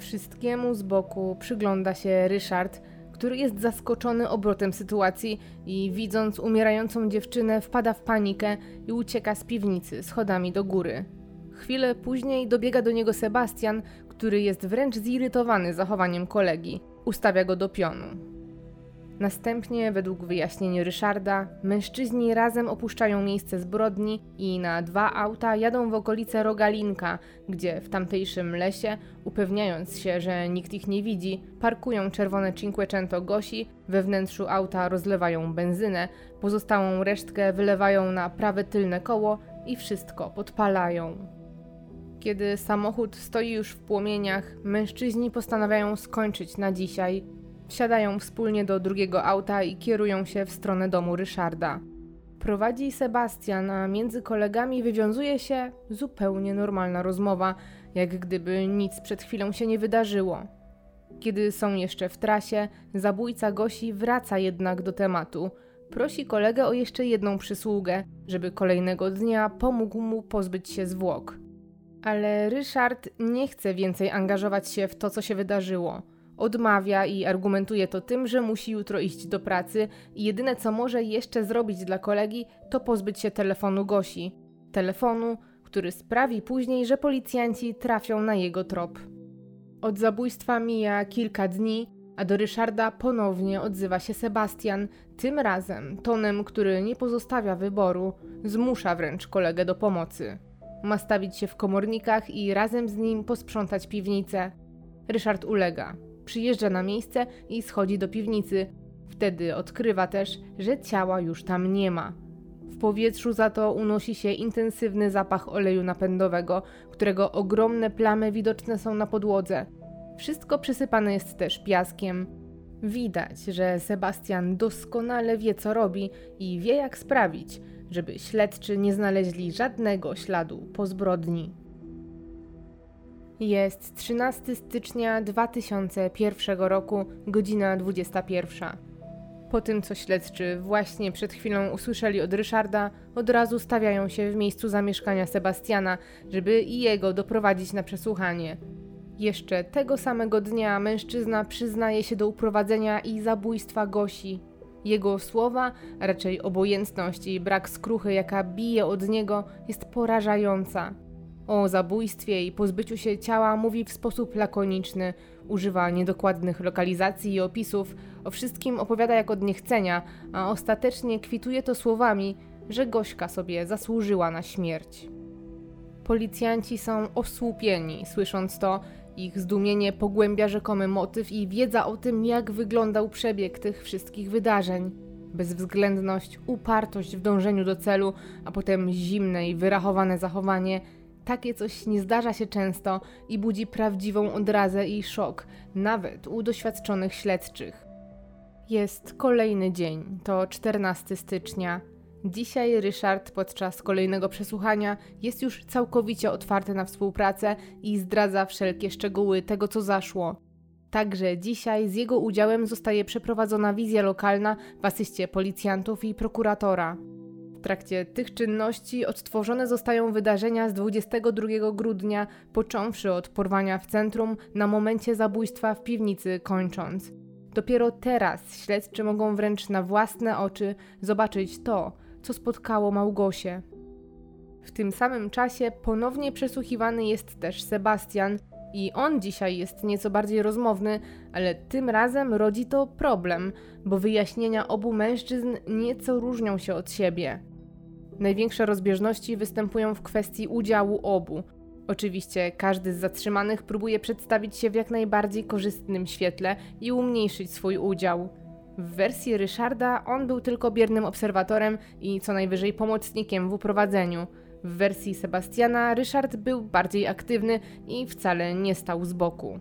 Wszystkiemu z boku przygląda się Ryszard, który jest zaskoczony obrotem sytuacji i widząc umierającą dziewczynę wpada w panikę i ucieka z piwnicy schodami do góry. Chwilę później dobiega do niego Sebastian, który jest wręcz zirytowany zachowaniem kolegi. Ustawia go do pionu. Następnie, według wyjaśnień Ryszarda, mężczyźni razem opuszczają miejsce zbrodni i na dwa auta jadą w okolice Rogalinka, gdzie w tamtejszym lesie, upewniając się, że nikt ich nie widzi, parkują czerwone Cinquecento Gosi, we wnętrzu auta rozlewają benzynę, pozostałą resztkę wylewają na prawe tylne koło i wszystko podpalają. Kiedy samochód stoi już w płomieniach, mężczyźni postanawiają skończyć na dzisiaj. Wsiadają wspólnie do drugiego auta i kierują się w stronę domu Ryszarda. Prowadzi Sebastian, a między kolegami wywiązuje się zupełnie normalna rozmowa, jak gdyby nic przed chwilą się nie wydarzyło. Kiedy są jeszcze w trasie, zabójca Gosi wraca jednak do tematu. Prosi kolegę o jeszcze jedną przysługę, żeby kolejnego dnia pomógł mu pozbyć się zwłok. Ale Ryszard nie chce więcej angażować się w to, co się wydarzyło. Odmawia i argumentuje to tym, że musi jutro iść do pracy i jedyne co może jeszcze zrobić dla kolegi, to pozbyć się telefonu Gosi. Telefonu, który sprawi później, że policjanci trafią na jego trop. Od zabójstwa mija kilka dni, a do Ryszarda ponownie odzywa się Sebastian, tym razem tonem, który nie pozostawia wyboru, zmusza wręcz kolegę do pomocy. Ma stawić się w komornikach i razem z nim posprzątać piwnicę. Ryszard ulega. Przyjeżdża na miejsce i schodzi do piwnicy. Wtedy odkrywa też, że ciała już tam nie ma. W powietrzu za to unosi się intensywny zapach oleju napędowego, którego ogromne plamy widoczne są na podłodze. Wszystko przysypane jest też piaskiem. Widać, że Sebastian doskonale wie, co robi i wie, jak sprawić, żeby śledczy nie znaleźli żadnego śladu po zbrodni. Jest 13 stycznia 2001 roku, godzina 21. Po tym, co śledczy właśnie przed chwilą usłyszeli od Ryszarda, od razu stawiają się w miejscu zamieszkania Sebastiana, żeby i jego doprowadzić na przesłuchanie. Jeszcze tego samego dnia mężczyzna przyznaje się do uprowadzenia i zabójstwa Gosi. Jego słowa, raczej obojętność i brak skruchy, jaka bije od niego, jest porażająca. O zabójstwie i pozbyciu się ciała mówi w sposób lakoniczny, używa niedokładnych lokalizacji i opisów, o wszystkim opowiada jak od niechcenia, a ostatecznie kwituje to słowami, że Gośka sobie zasłużyła na śmierć. Policjanci są osłupieni, słysząc to, ich zdumienie pogłębia rzekomy motyw i wiedza o tym, jak wyglądał przebieg tych wszystkich wydarzeń. Bezwzględność, upartość w dążeniu do celu, a potem zimne i wyrachowane zachowanie. Takie coś nie zdarza się często i budzi prawdziwą odrazę i szok, nawet u doświadczonych śledczych. Jest kolejny dzień, to 14 stycznia. Dzisiaj Ryszard podczas kolejnego przesłuchania jest już całkowicie otwarty na współpracę i zdradza wszelkie szczegóły tego, co zaszło. Także dzisiaj z jego udziałem zostaje przeprowadzona wizja lokalna w asyście policjantów i prokuratora. W trakcie tych czynności odtworzone zostają wydarzenia z 22 grudnia, począwszy od porwania w centrum na momencie zabójstwa w piwnicy kończąc. Dopiero teraz śledczy mogą wręcz na własne oczy zobaczyć to, co spotkało Małgosię. W tym samym czasie ponownie przesłuchiwany jest też Sebastian i on dzisiaj jest nieco bardziej rozmowny, ale tym razem rodzi to problem, bo wyjaśnienia obu mężczyzn nieco różnią się od siebie. Największe rozbieżności występują w kwestii udziału obu. Oczywiście każdy z zatrzymanych próbuje przedstawić się w jak najbardziej korzystnym świetle i umniejszyć swój udział. W wersji Ryszarda on był tylko biernym obserwatorem i co najwyżej pomocnikiem w uprowadzeniu. W wersji Sebastiana Ryszard był bardziej aktywny i wcale nie stał z boku.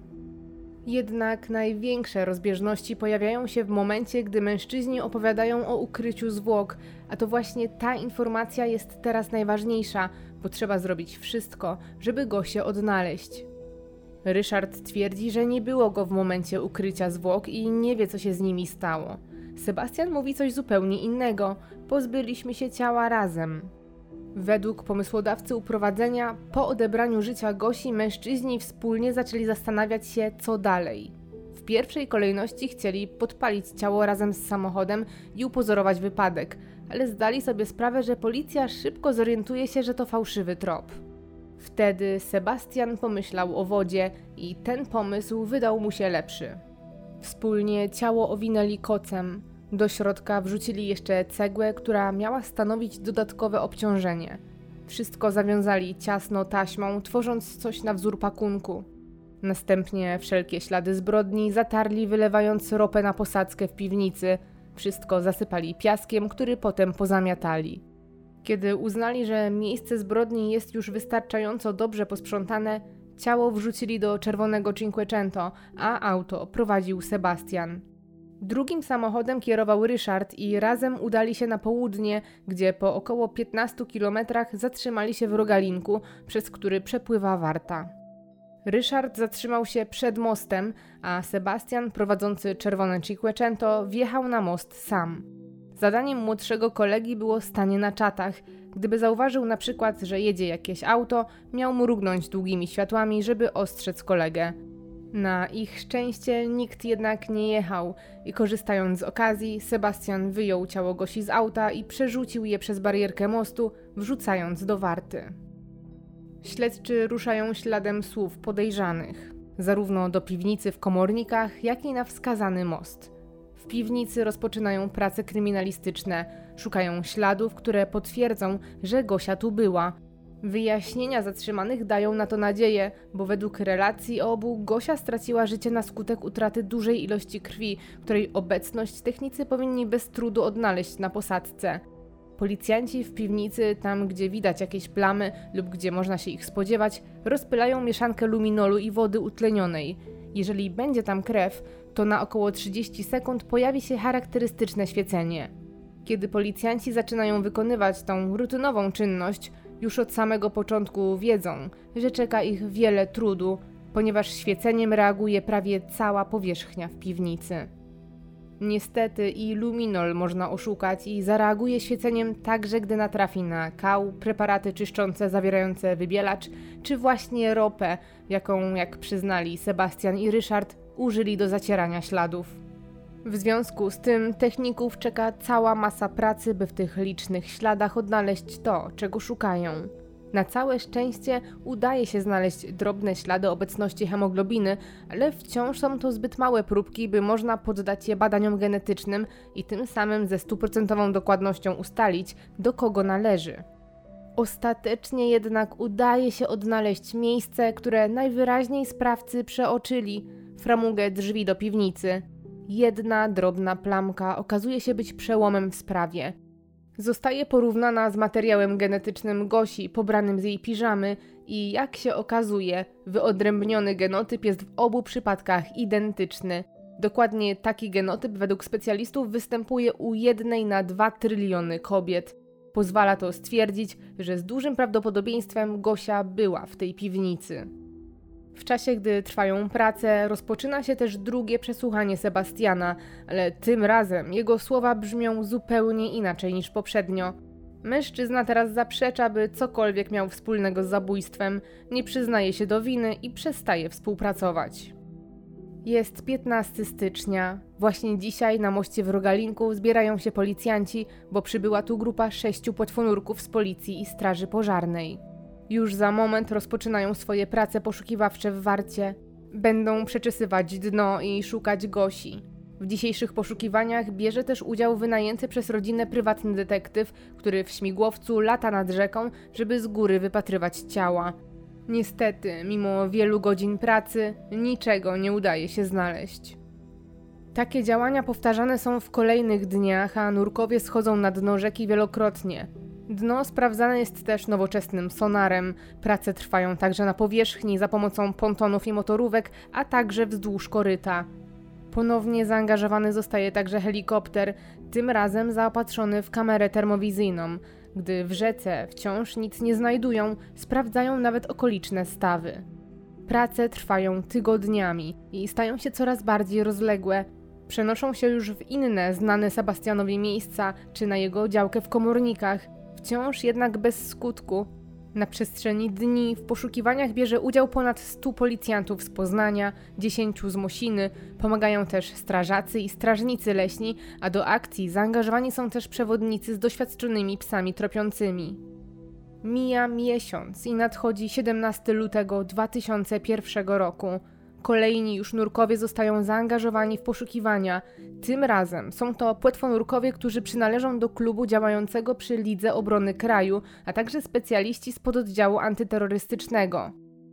Jednak największe rozbieżności pojawiają się w momencie, gdy mężczyźni opowiadają o ukryciu zwłok, a to właśnie ta informacja jest teraz najważniejsza, bo trzeba zrobić wszystko, żeby go się odnaleźć. Ryszard twierdzi, że nie było go w momencie ukrycia zwłok i nie wie, co się z nimi stało. Sebastian mówi coś zupełnie innego. Pozbyliśmy się ciała razem. Według pomysłodawcy uprowadzenia, po odebraniu życia Gosi, mężczyźni wspólnie zaczęli zastanawiać się, co dalej. W pierwszej kolejności chcieli podpalić ciało razem z samochodem i upozorować wypadek, ale zdali sobie sprawę, że policja szybko zorientuje się, że to fałszywy trop. Wtedy Sebastian pomyślał o wodzie i ten pomysł wydał mu się lepszy. Wspólnie ciało owinęli kocem. Do środka wrzucili jeszcze cegłę, która miała stanowić dodatkowe obciążenie. Wszystko zawiązali ciasno taśmą, tworząc coś na wzór pakunku. Następnie wszelkie ślady zbrodni zatarli, wylewając ropę na posadzkę w piwnicy. Wszystko zasypali piaskiem, który potem pozamiatali. Kiedy uznali, że miejsce zbrodni jest już wystarczająco dobrze posprzątane, ciało wrzucili do czerwonego Cinquecento, a auto prowadził Sebastian. Drugim samochodem kierował Ryszard i razem udali się na południe, gdzie po około 15 kilometrach zatrzymali się w rogalinku, przez który przepływa Warta. Ryszard zatrzymał się przed mostem, a Sebastian, prowadzący czerwone Cinquecento, wjechał na most sam. Zadaniem młodszego kolegi było stanie na czatach. Gdyby zauważył na przykład, że jedzie jakieś auto, miał mrugnąć długimi światłami, żeby ostrzec kolegę. Na ich szczęście nikt jednak nie jechał i korzystając z okazji, Sebastian wyjął ciało Gosi z auta i przerzucił je przez barierkę mostu, wrzucając do warty. Śledczy ruszają śladem słów podejrzanych, zarówno do piwnicy w komornikach, jak i na wskazany most. W piwnicy rozpoczynają prace kryminalistyczne, szukają śladów, które potwierdzą, że Gosia tu była. Wyjaśnienia zatrzymanych dają na to nadzieję, bo według relacji obu Gosia straciła życie na skutek utraty dużej ilości krwi, której obecność technicy powinni bez trudu odnaleźć na posadzce. Policjanci w piwnicy, tam gdzie widać jakieś plamy lub gdzie można się ich spodziewać, rozpylają mieszankę luminolu i wody utlenionej. Jeżeli będzie tam krew, to na około 30 sekund pojawi się charakterystyczne świecenie. Kiedy policjanci zaczynają wykonywać tą rutynową czynność, już od samego początku wiedzą, że czeka ich wiele trudu, ponieważ świeceniem reaguje prawie cała powierzchnia w piwnicy. Niestety i luminol można oszukać i zareaguje świeceniem także gdy natrafi na kał, preparaty czyszczące zawierające wybielacz, czy właśnie ropę, jaką, jak przyznali Sebastian i Ryszard, użyli do zacierania śladów. W związku z tym techników czeka cała masa pracy, by w tych licznych śladach odnaleźć to, czego szukają. Na całe szczęście udaje się znaleźć drobne ślady obecności hemoglobiny, ale wciąż są to zbyt małe próbki, by można poddać je badaniom genetycznym i tym samym ze stuprocentową dokładnością ustalić, do kogo należy. Ostatecznie jednak udaje się odnaleźć miejsce, które najwyraźniej sprawcy przeoczyli framugę drzwi do piwnicy. Jedna drobna plamka okazuje się być przełomem w sprawie. Zostaje porównana z materiałem genetycznym Gosi pobranym z jej piżamy i jak się okazuje, wyodrębniony genotyp jest w obu przypadkach identyczny. Dokładnie taki genotyp według specjalistów występuje u jednej na 2 tryliony kobiet. Pozwala to stwierdzić, że z dużym prawdopodobieństwem Gosia była w tej piwnicy. W czasie, gdy trwają prace, rozpoczyna się też drugie przesłuchanie Sebastiana, ale tym razem jego słowa brzmią zupełnie inaczej niż poprzednio. Mężczyzna teraz zaprzecza, by cokolwiek miał wspólnego z zabójstwem, nie przyznaje się do winy i przestaje współpracować. Jest 15 stycznia. Właśnie dzisiaj na moście w Rogalinku zbierają się policjanci, bo przybyła tu grupa sześciu płetwonurków z policji i straży pożarnej. Już za moment rozpoczynają swoje prace poszukiwawcze w Warcie. Będą przeczesywać dno i szukać Gosi. W dzisiejszych poszukiwaniach bierze też udział wynajęty przez rodzinę prywatny detektyw, który w śmigłowcu lata nad rzeką, żeby z góry wypatrywać ciała. Niestety, mimo wielu godzin pracy, niczego nie udaje się znaleźć. Takie działania powtarzane są w kolejnych dniach, a nurkowie schodzą na dno rzeki wielokrotnie. Dno sprawdzane jest też nowoczesnym sonarem. Prace trwają także na powierzchni za pomocą pontonów i motorówek, a także wzdłuż koryta. Ponownie zaangażowany zostaje także helikopter, tym razem zaopatrzony w kamerę termowizyjną. Gdy w rzece wciąż nic nie znajdują, sprawdzają nawet okoliczne stawy. Prace trwają tygodniami i stają się coraz bardziej rozległe. Przenoszą się już w inne znane Sebastianowi miejsca, czy na jego działkę w komornikach, wciąż jednak bez skutku. Na przestrzeni dni w poszukiwaniach bierze udział ponad 100 policjantów z Poznania, 10 z Mosiny, pomagają też strażacy i strażnicy leśni, a do akcji zaangażowani są też przewodnicy z doświadczonymi psami tropiącymi. Mija miesiąc i nadchodzi 17 lutego 2001 roku. Kolejni już nurkowie zostają zaangażowani w poszukiwania. Tym razem są to płetwonurkowie, którzy przynależą do klubu działającego przy Lidze Obrony Kraju, a także specjaliści z pododdziału antyterrorystycznego.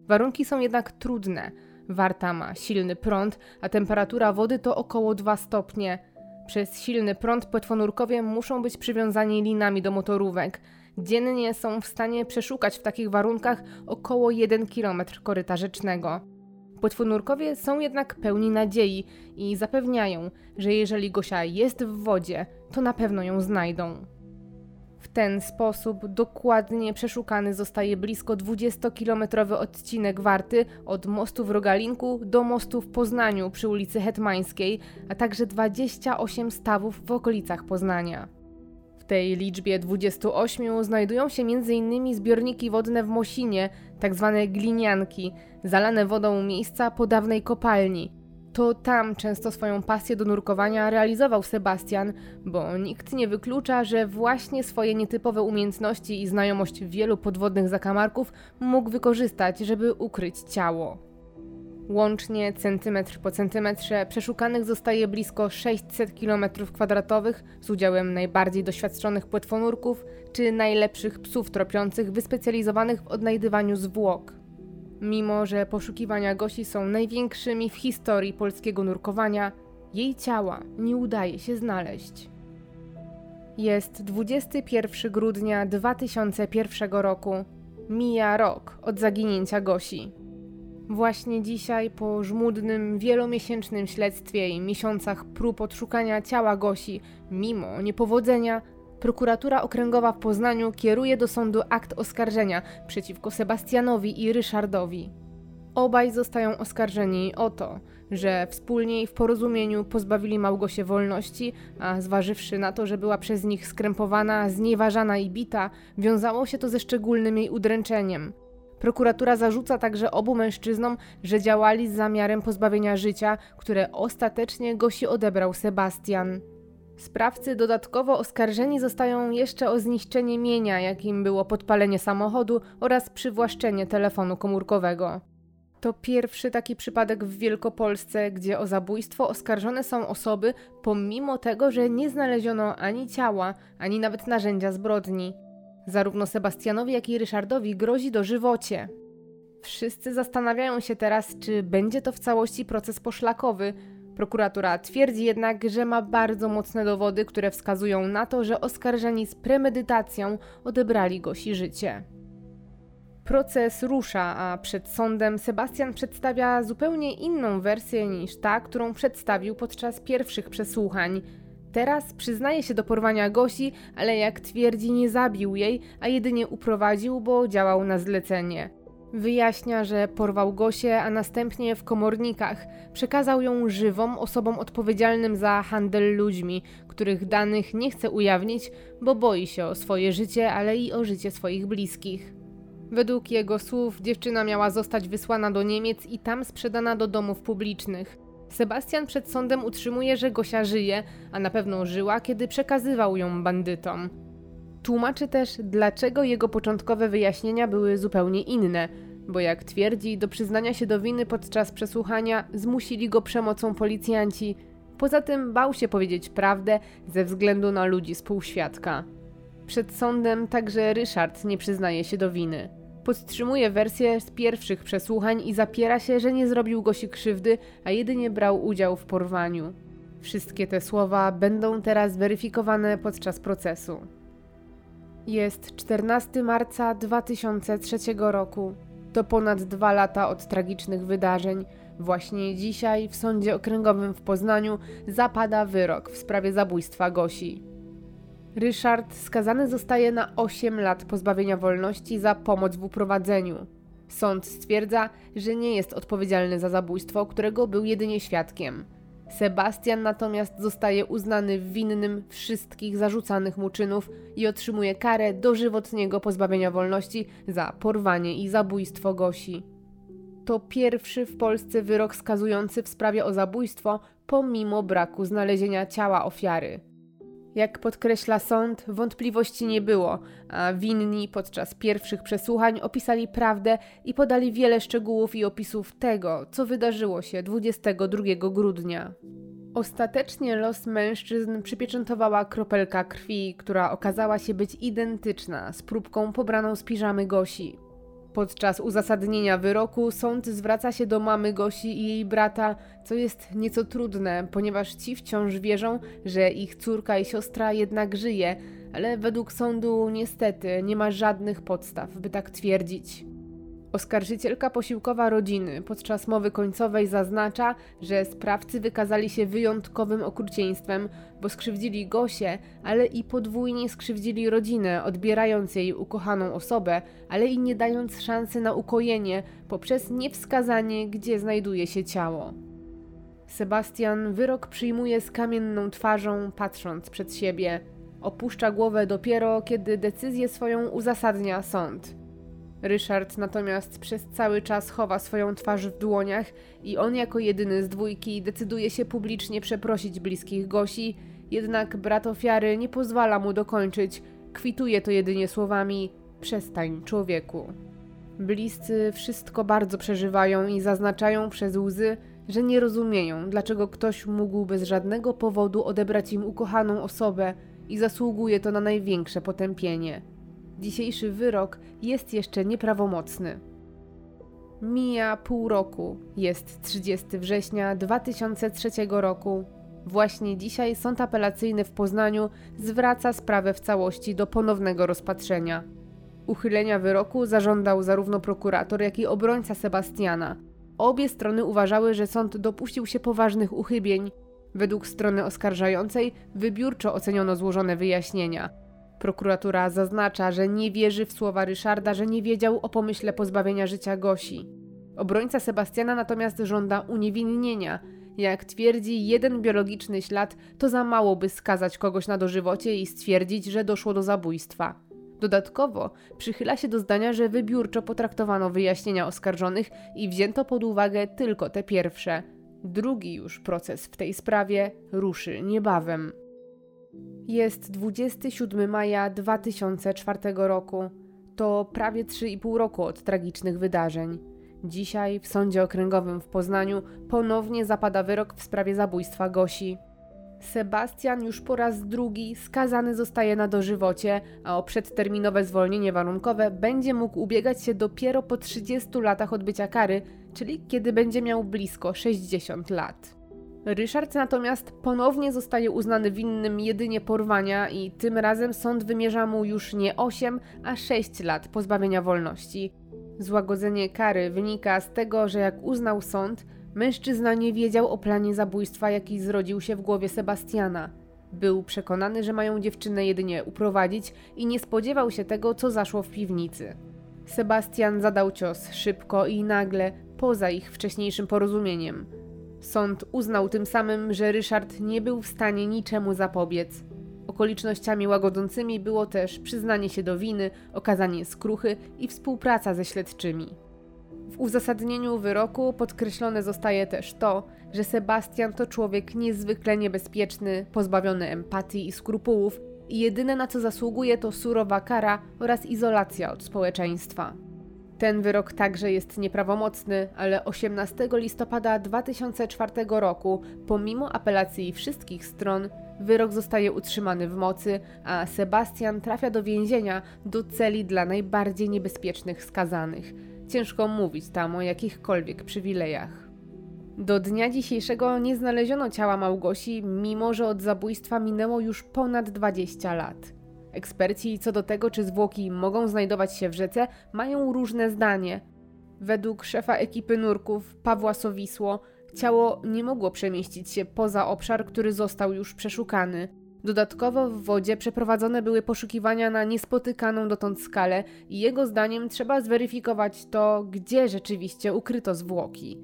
Warunki są jednak trudne. Warta ma silny prąd, a temperatura wody to około 2 stopnie. Przez silny prąd płetwonurkowie muszą być przywiązani linami do motorówek. Dziennie są w stanie przeszukać w takich warunkach około 1 km koryta rzecznego. Płetwonurkowie są jednak pełni nadziei i zapewniają, że jeżeli Gosia jest w wodzie, to na pewno ją znajdą. W ten sposób dokładnie przeszukany zostaje blisko 20-kilometrowy odcinek Warty od mostu w Rogalinku do mostu w Poznaniu przy ulicy Hetmańskiej, a także 28 stawów w okolicach Poznania. W tej liczbie 28 znajdują się m.in. zbiorniki wodne w Mosinie, tzw. Tak glinianki, zalane wodą miejsca po dawnej kopalni. To tam często swoją pasję do nurkowania realizował Sebastian, bo nikt nie wyklucza, że właśnie swoje nietypowe umiejętności i znajomość wielu podwodnych zakamarków mógł wykorzystać, żeby ukryć ciało. Łącznie, centymetr po centymetrze, przeszukanych zostaje blisko 600 km2 z udziałem najbardziej doświadczonych płetwonurków czy najlepszych psów tropiących wyspecjalizowanych w odnajdywaniu zwłok. Mimo, że poszukiwania Gosi są największymi w historii polskiego nurkowania, jej ciała nie udaje się znaleźć. Jest 21 grudnia 2001 roku. Mija rok od zaginięcia Gosi. Właśnie dzisiaj, po żmudnym, wielomiesięcznym śledztwie i miesiącach prób odszukania ciała Gosi, mimo niepowodzenia, prokuratura okręgowa w Poznaniu kieruje do sądu akt oskarżenia przeciwko Sebastianowi i Ryszardowi. Obaj zostają oskarżeni o to, że wspólnie i w porozumieniu pozbawili Małgosię wolności, a zważywszy na to, że była przez nich skrępowana, znieważana i bita, wiązało się to ze szczególnym jej udręczeniem – Prokuratura zarzuca także obu mężczyznom, że działali z zamiarem pozbawienia życia, które ostatecznie Gosi odebrał Sebastian. Sprawcy dodatkowo oskarżeni zostają jeszcze o zniszczenie mienia, jakim było podpalenie samochodu oraz przywłaszczenie telefonu komórkowego. To pierwszy taki przypadek w Wielkopolsce, gdzie o zabójstwo oskarżone są osoby, pomimo tego, że nie znaleziono ani ciała, ani nawet narzędzia zbrodni. Zarówno Sebastianowi, jak i Ryszardowi grozi dożywocie. Wszyscy zastanawiają się teraz, czy będzie to w całości proces poszlakowy. Prokuratura twierdzi jednak, że ma bardzo mocne dowody, które wskazują na to, że oskarżeni z premedytacją odebrali Gosi życie. Proces rusza, a przed sądem Sebastian przedstawia zupełnie inną wersję niż ta, którą przedstawił podczas pierwszych przesłuchań. Teraz przyznaje się do porwania Gosi, ale jak twierdzi, nie zabił jej, a jedynie uprowadził, bo działał na zlecenie. Wyjaśnia, że porwał Gosię, a następnie w komornikach przekazał ją żywą osobom odpowiedzialnym za handel ludźmi, których danych nie chce ujawnić, bo boi się o swoje życie, ale i o życie swoich bliskich. Według jego słów dziewczyna miała zostać wysłana do Niemiec i tam sprzedana do domów publicznych. Sebastian przed sądem utrzymuje, że Gosia żyje, a na pewno żyła, kiedy przekazywał ją bandytom. Tłumaczy też, dlaczego jego początkowe wyjaśnienia były zupełnie inne, bo jak twierdzi, do przyznania się do winy podczas przesłuchania zmusili go przemocą policjanci. Poza tym bał się powiedzieć prawdę ze względu na ludzi z półświadka. Przed sądem także Ryszard nie przyznaje się do winy. Podtrzymuje wersję z pierwszych przesłuchań i zapiera się, że nie zrobił Gosi krzywdy, a jedynie brał udział w porwaniu. Wszystkie te słowa będą teraz weryfikowane podczas procesu. Jest 14 marca 2003 roku. To ponad dwa lata od tragicznych wydarzeń. Właśnie dzisiaj w Sądzie Okręgowym w Poznaniu zapada wyrok w sprawie zabójstwa Gosi. Ryszard skazany zostaje na 8 lat pozbawienia wolności za pomoc w uprowadzeniu. Sąd stwierdza, że nie jest odpowiedzialny za zabójstwo, którego był jedynie świadkiem. Sebastian natomiast zostaje uznany winnym wszystkich zarzucanych mu czynów i otrzymuje karę dożywotniego pozbawienia wolności za porwanie i zabójstwo Gosi. To pierwszy w Polsce wyrok skazujący w sprawie o zabójstwo, pomimo braku znalezienia ciała ofiary. Jak podkreśla sąd, wątpliwości nie było, a winni podczas pierwszych przesłuchań opisali prawdę i podali wiele szczegółów i opisów tego, co wydarzyło się 22 grudnia. Ostatecznie los mężczyzn przypieczętowała kropelka krwi, która okazała się być identyczna z próbką pobraną z piżamy Gosi. Podczas uzasadnienia wyroku sąd zwraca się do mamy Gosi i jej brata, co jest nieco trudne, ponieważ ci wciąż wierzą, że ich córka i siostra jednak żyje, ale według sądu niestety nie ma żadnych podstaw, by tak twierdzić. Oskarżycielka posiłkowa rodziny podczas mowy końcowej zaznacza, że sprawcy wykazali się wyjątkowym okrucieństwem, bo skrzywdzili Gosię, ale i podwójnie skrzywdzili rodzinę, odbierając jej ukochaną osobę, ale i nie dając szansy na ukojenie poprzez niewskazanie, gdzie znajduje się ciało. Sebastian wyrok przyjmuje z kamienną twarzą, patrząc przed siebie. Opuszcza głowę dopiero, kiedy decyzję swoją uzasadnia sąd. Ryszard natomiast przez cały czas chowa swoją twarz w dłoniach i on jako jedyny z dwójki decyduje się publicznie przeprosić bliskich Gosi, jednak brat ofiary nie pozwala mu dokończyć, kwituje to jedynie słowami przestań człowieku. Bliscy wszystko bardzo przeżywają i zaznaczają przez łzy, że nie rozumieją, dlaczego ktoś mógł bez żadnego powodu odebrać im ukochaną osobę i zasługuje to na największe potępienie. Dzisiejszy wyrok jest jeszcze nieprawomocny. Mija pół roku, jest 30 września 2003 roku. Właśnie dzisiaj Sąd Apelacyjny w Poznaniu zwraca sprawę w całości do ponownego rozpatrzenia. Uchylenia wyroku zażądał zarówno prokurator, jak i obrońca Sebastiana. Obie strony uważały, że sąd dopuścił się poważnych uchybień. Według strony oskarżającej wybiórczo oceniono złożone wyjaśnienia. Prokuratura zaznacza, że nie wierzy w słowa Ryszarda, że nie wiedział o pomyśle pozbawienia życia Gosi. Obrońca Sebastiana natomiast żąda uniewinnienia. Jak twierdzi, jeden biologiczny ślad to za mało, by skazać kogoś na dożywocie i stwierdzić, że doszło do zabójstwa. Dodatkowo przychyla się do zdania, że wybiórczo potraktowano wyjaśnienia oskarżonych i wzięto pod uwagę tylko te pierwsze. Drugi już proces w tej sprawie ruszy niebawem. Jest 27 maja 2004 roku. To prawie 3,5 roku od tragicznych wydarzeń. Dzisiaj w Sądzie Okręgowym w Poznaniu ponownie zapada wyrok w sprawie zabójstwa Gosi. Sebastian już po raz drugi skazany zostaje na dożywocie, a o przedterminowe zwolnienie warunkowe będzie mógł ubiegać się dopiero po 30 latach odbycia kary, czyli kiedy będzie miał blisko 60 lat. Ryszard natomiast ponownie zostaje uznany winnym jedynie porwania i tym razem sąd wymierza mu już nie 8, a 6 lat pozbawienia wolności. Złagodzenie kary wynika z tego, że jak uznał sąd, mężczyzna nie wiedział o planie zabójstwa, jaki zrodził się w głowie Sebastiana. Był przekonany, że mają dziewczynę jedynie uprowadzić i nie spodziewał się tego, co zaszło w piwnicy. Sebastian zadał cios szybko i nagle, poza ich wcześniejszym porozumieniem. Sąd uznał tym samym, że Ryszard nie był w stanie niczemu zapobiec. Okolicznościami łagodzącymi było też przyznanie się do winy, okazanie skruchy i współpraca ze śledczymi. W uzasadnieniu wyroku podkreślone zostaje też to, że Sebastian to człowiek niezwykle niebezpieczny, pozbawiony empatii i skrupułów i jedyne na co zasługuje to surowa kara oraz izolacja od społeczeństwa. Ten wyrok także jest nieprawomocny, ale 18 listopada 2004 roku, pomimo apelacji wszystkich stron, wyrok zostaje utrzymany w mocy, a Sebastian trafia do więzienia, do celi dla najbardziej niebezpiecznych skazanych. Ciężko mówić tam o jakichkolwiek przywilejach. Do dnia dzisiejszego nie znaleziono ciała Małgosi, mimo że od zabójstwa minęło już ponad 20 lat. Eksperci co do tego, czy zwłoki mogą znajdować się w rzece, mają różne zdanie. Według szefa ekipy nurków, Pawła Sowisło, ciało nie mogło przemieścić się poza obszar, który został już przeszukany. Dodatkowo w wodzie przeprowadzone były poszukiwania na niespotykaną dotąd skalę i jego zdaniem trzeba zweryfikować to, gdzie rzeczywiście ukryto zwłoki.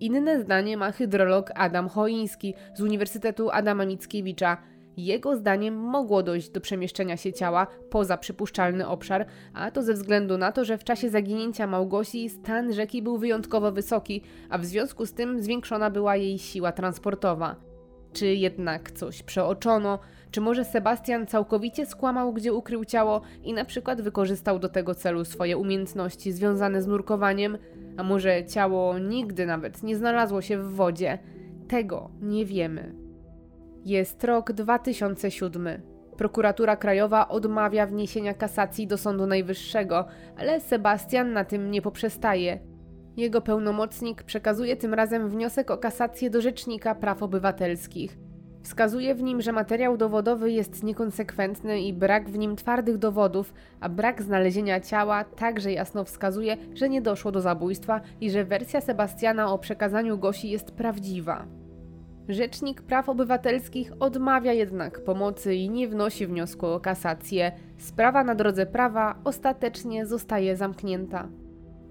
Inne zdanie ma hydrolog Adam Choiński z Uniwersytetu Adama Mickiewicza. Jego zdaniem mogło dojść do przemieszczenia się ciała poza przypuszczalny obszar, a to ze względu na to, że w czasie zaginięcia Małgosi stan rzeki był wyjątkowo wysoki, a w związku z tym zwiększona była jej siła transportowa. Czy jednak coś przeoczono? Czy może Sebastian całkowicie skłamał, gdzie ukrył ciało i na przykład wykorzystał do tego celu swoje umiejętności związane z nurkowaniem? A może ciało nigdy nawet nie znalazło się w wodzie? Tego nie wiemy. Jest rok 2007. Prokuratura Krajowa odmawia wniesienia kasacji do Sądu Najwyższego, ale Sebastian na tym nie poprzestaje. Jego pełnomocnik przekazuje tym razem wniosek o kasację do Rzecznika Praw Obywatelskich. Wskazuje w nim, że materiał dowodowy jest niekonsekwentny i brak w nim twardych dowodów, a brak znalezienia ciała także jasno wskazuje, że nie doszło do zabójstwa i że wersja Sebastiana o przekazaniu Gosi jest prawdziwa. Rzecznik Praw Obywatelskich odmawia jednak pomocy i nie wnosi wniosku o kasację. Sprawa na drodze prawa ostatecznie zostaje zamknięta.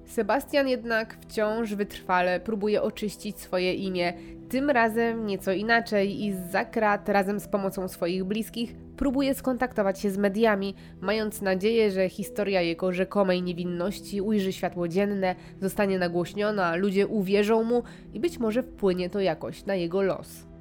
Sebastian jednak wciąż wytrwale próbuje oczyścić swoje imię, tym razem nieco inaczej i z krat razem z pomocą swoich bliskich próbuje skontaktować się z mediami, mając nadzieję, że historia jego rzekomej niewinności ujrzy światło dzienne, zostanie nagłośniona, ludzie uwierzą mu i być może wpłynie to jakoś na jego los.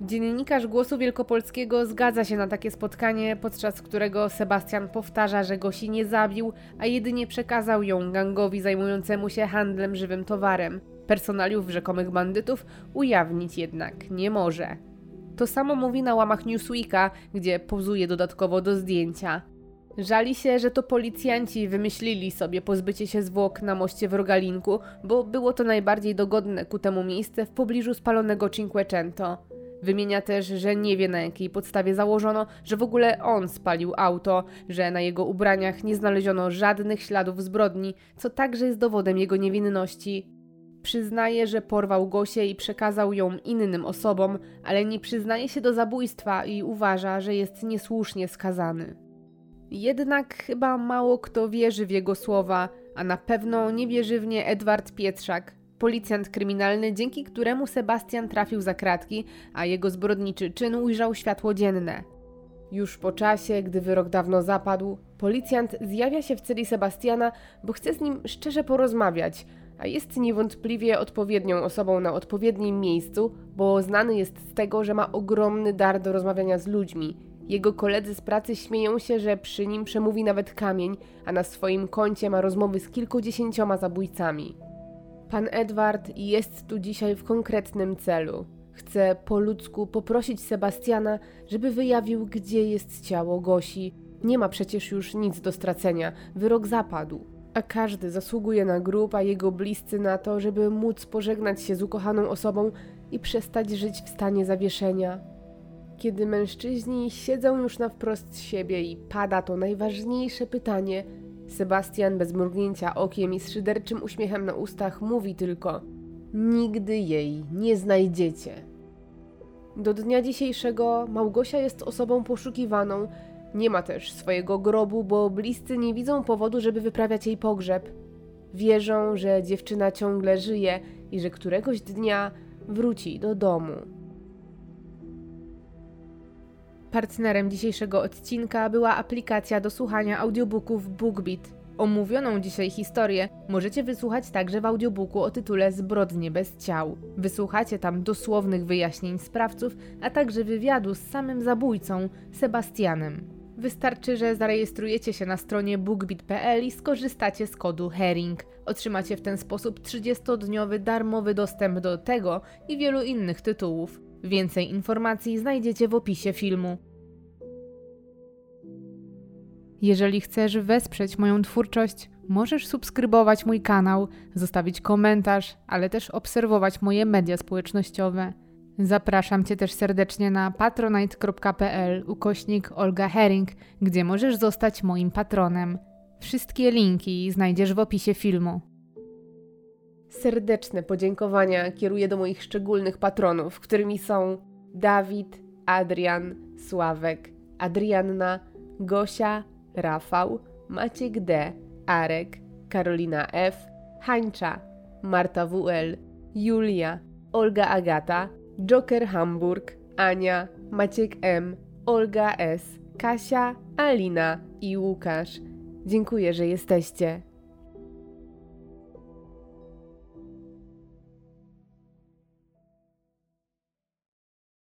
Dziennikarz Głosu Wielkopolskiego zgadza się na takie spotkanie, podczas którego Sebastian powtarza, że Gosi nie zabił, a jedynie przekazał ją gangowi zajmującemu się handlem żywym towarem. Personaliów rzekomych bandytów ujawnić jednak nie może. To samo mówi na łamach Newsweeka, gdzie pozuje dodatkowo do zdjęcia. Żali się, że to policjanci wymyślili sobie pozbycie się zwłok na moście w Rogalinku, bo było to najbardziej dogodne ku temu miejsce w pobliżu spalonego Cinquecento. Wymienia też, że nie wie na jakiej podstawie założono, że w ogóle on spalił auto, że na jego ubraniach nie znaleziono żadnych śladów zbrodni, co także jest dowodem jego niewinności. Przyznaje, że porwał Gosię i przekazał ją innym osobom, ale nie przyznaje się do zabójstwa i uważa, że jest niesłusznie skazany. Jednak chyba mało kto wierzy w jego słowa, a na pewno nie wierzy w nie Edward Pietrzak, policjant kryminalny, dzięki któremu Sebastian trafił za kratki, a jego zbrodniczy czyn ujrzał światło dzienne. Już po czasie, gdy wyrok dawno zapadł, policjant zjawia się w celi Sebastiana, bo chce z nim szczerze porozmawiać, a jest niewątpliwie odpowiednią osobą na odpowiednim miejscu, bo znany jest z tego, że ma ogromny dar do rozmawiania z ludźmi. Jego koledzy z pracy śmieją się, że przy nim przemówi nawet kamień, a na swoim koncie ma rozmowy z kilkudziesięcioma zabójcami. Pan Edward jest tu dzisiaj w konkretnym celu. Chce po ludzku poprosić Sebastiana, żeby wyjawił, gdzie jest ciało Gosi. Nie ma przecież już nic do stracenia, wyrok zapadł. A każdy zasługuje na grób, a jego bliscy na to, żeby móc pożegnać się z ukochaną osobą i przestać żyć w stanie zawieszenia. Kiedy mężczyźni siedzą już na wprost siebie i pada to najważniejsze pytanie – Sebastian bez mrugnięcia okiem i z szyderczym uśmiechem na ustach mówi tylko: Nigdy jej nie znajdziecie. Do dnia dzisiejszego Małgosia jest osobą poszukiwaną. Nie ma też swojego grobu, bo bliscy nie widzą powodu, żeby wyprawiać jej pogrzeb. Wierzą, że dziewczyna ciągle żyje i że któregoś dnia wróci do domu. Partnerem dzisiejszego odcinka była aplikacja do słuchania audiobooków BookBeat. Omówioną dzisiaj historię możecie wysłuchać także w audiobooku o tytule Zbrodnie bez ciał. Wysłuchacie tam dosłownych wyjaśnień sprawców, a także wywiadu z samym zabójcą, Sebastianem. Wystarczy, że zarejestrujecie się na stronie bookbit.pl i skorzystacie z kodu HERING. Otrzymacie w ten sposób 30-dniowy darmowy dostęp do tego i wielu innych tytułów. Więcej informacji znajdziecie w opisie filmu. Jeżeli chcesz wesprzeć moją twórczość, możesz subskrybować mój kanał, zostawić komentarz, ale też obserwować moje media społecznościowe. Zapraszam Cię też serdecznie na patronite.pl ukośnik Olga Herring, gdzie możesz zostać moim patronem. Wszystkie linki znajdziesz w opisie filmu. Serdeczne podziękowania kieruję do moich szczególnych patronów, którymi są Dawid, Adrian, Sławek, Adrianna, Gosia, Rafał, Maciek D, Arek, Karolina F, Hańcza, Marta WL, Julia, Olga Agata, Joker Hamburg, Ania, Maciek M, Olga S, Kasia, Alina i Łukasz. Dziękuję, że jesteście.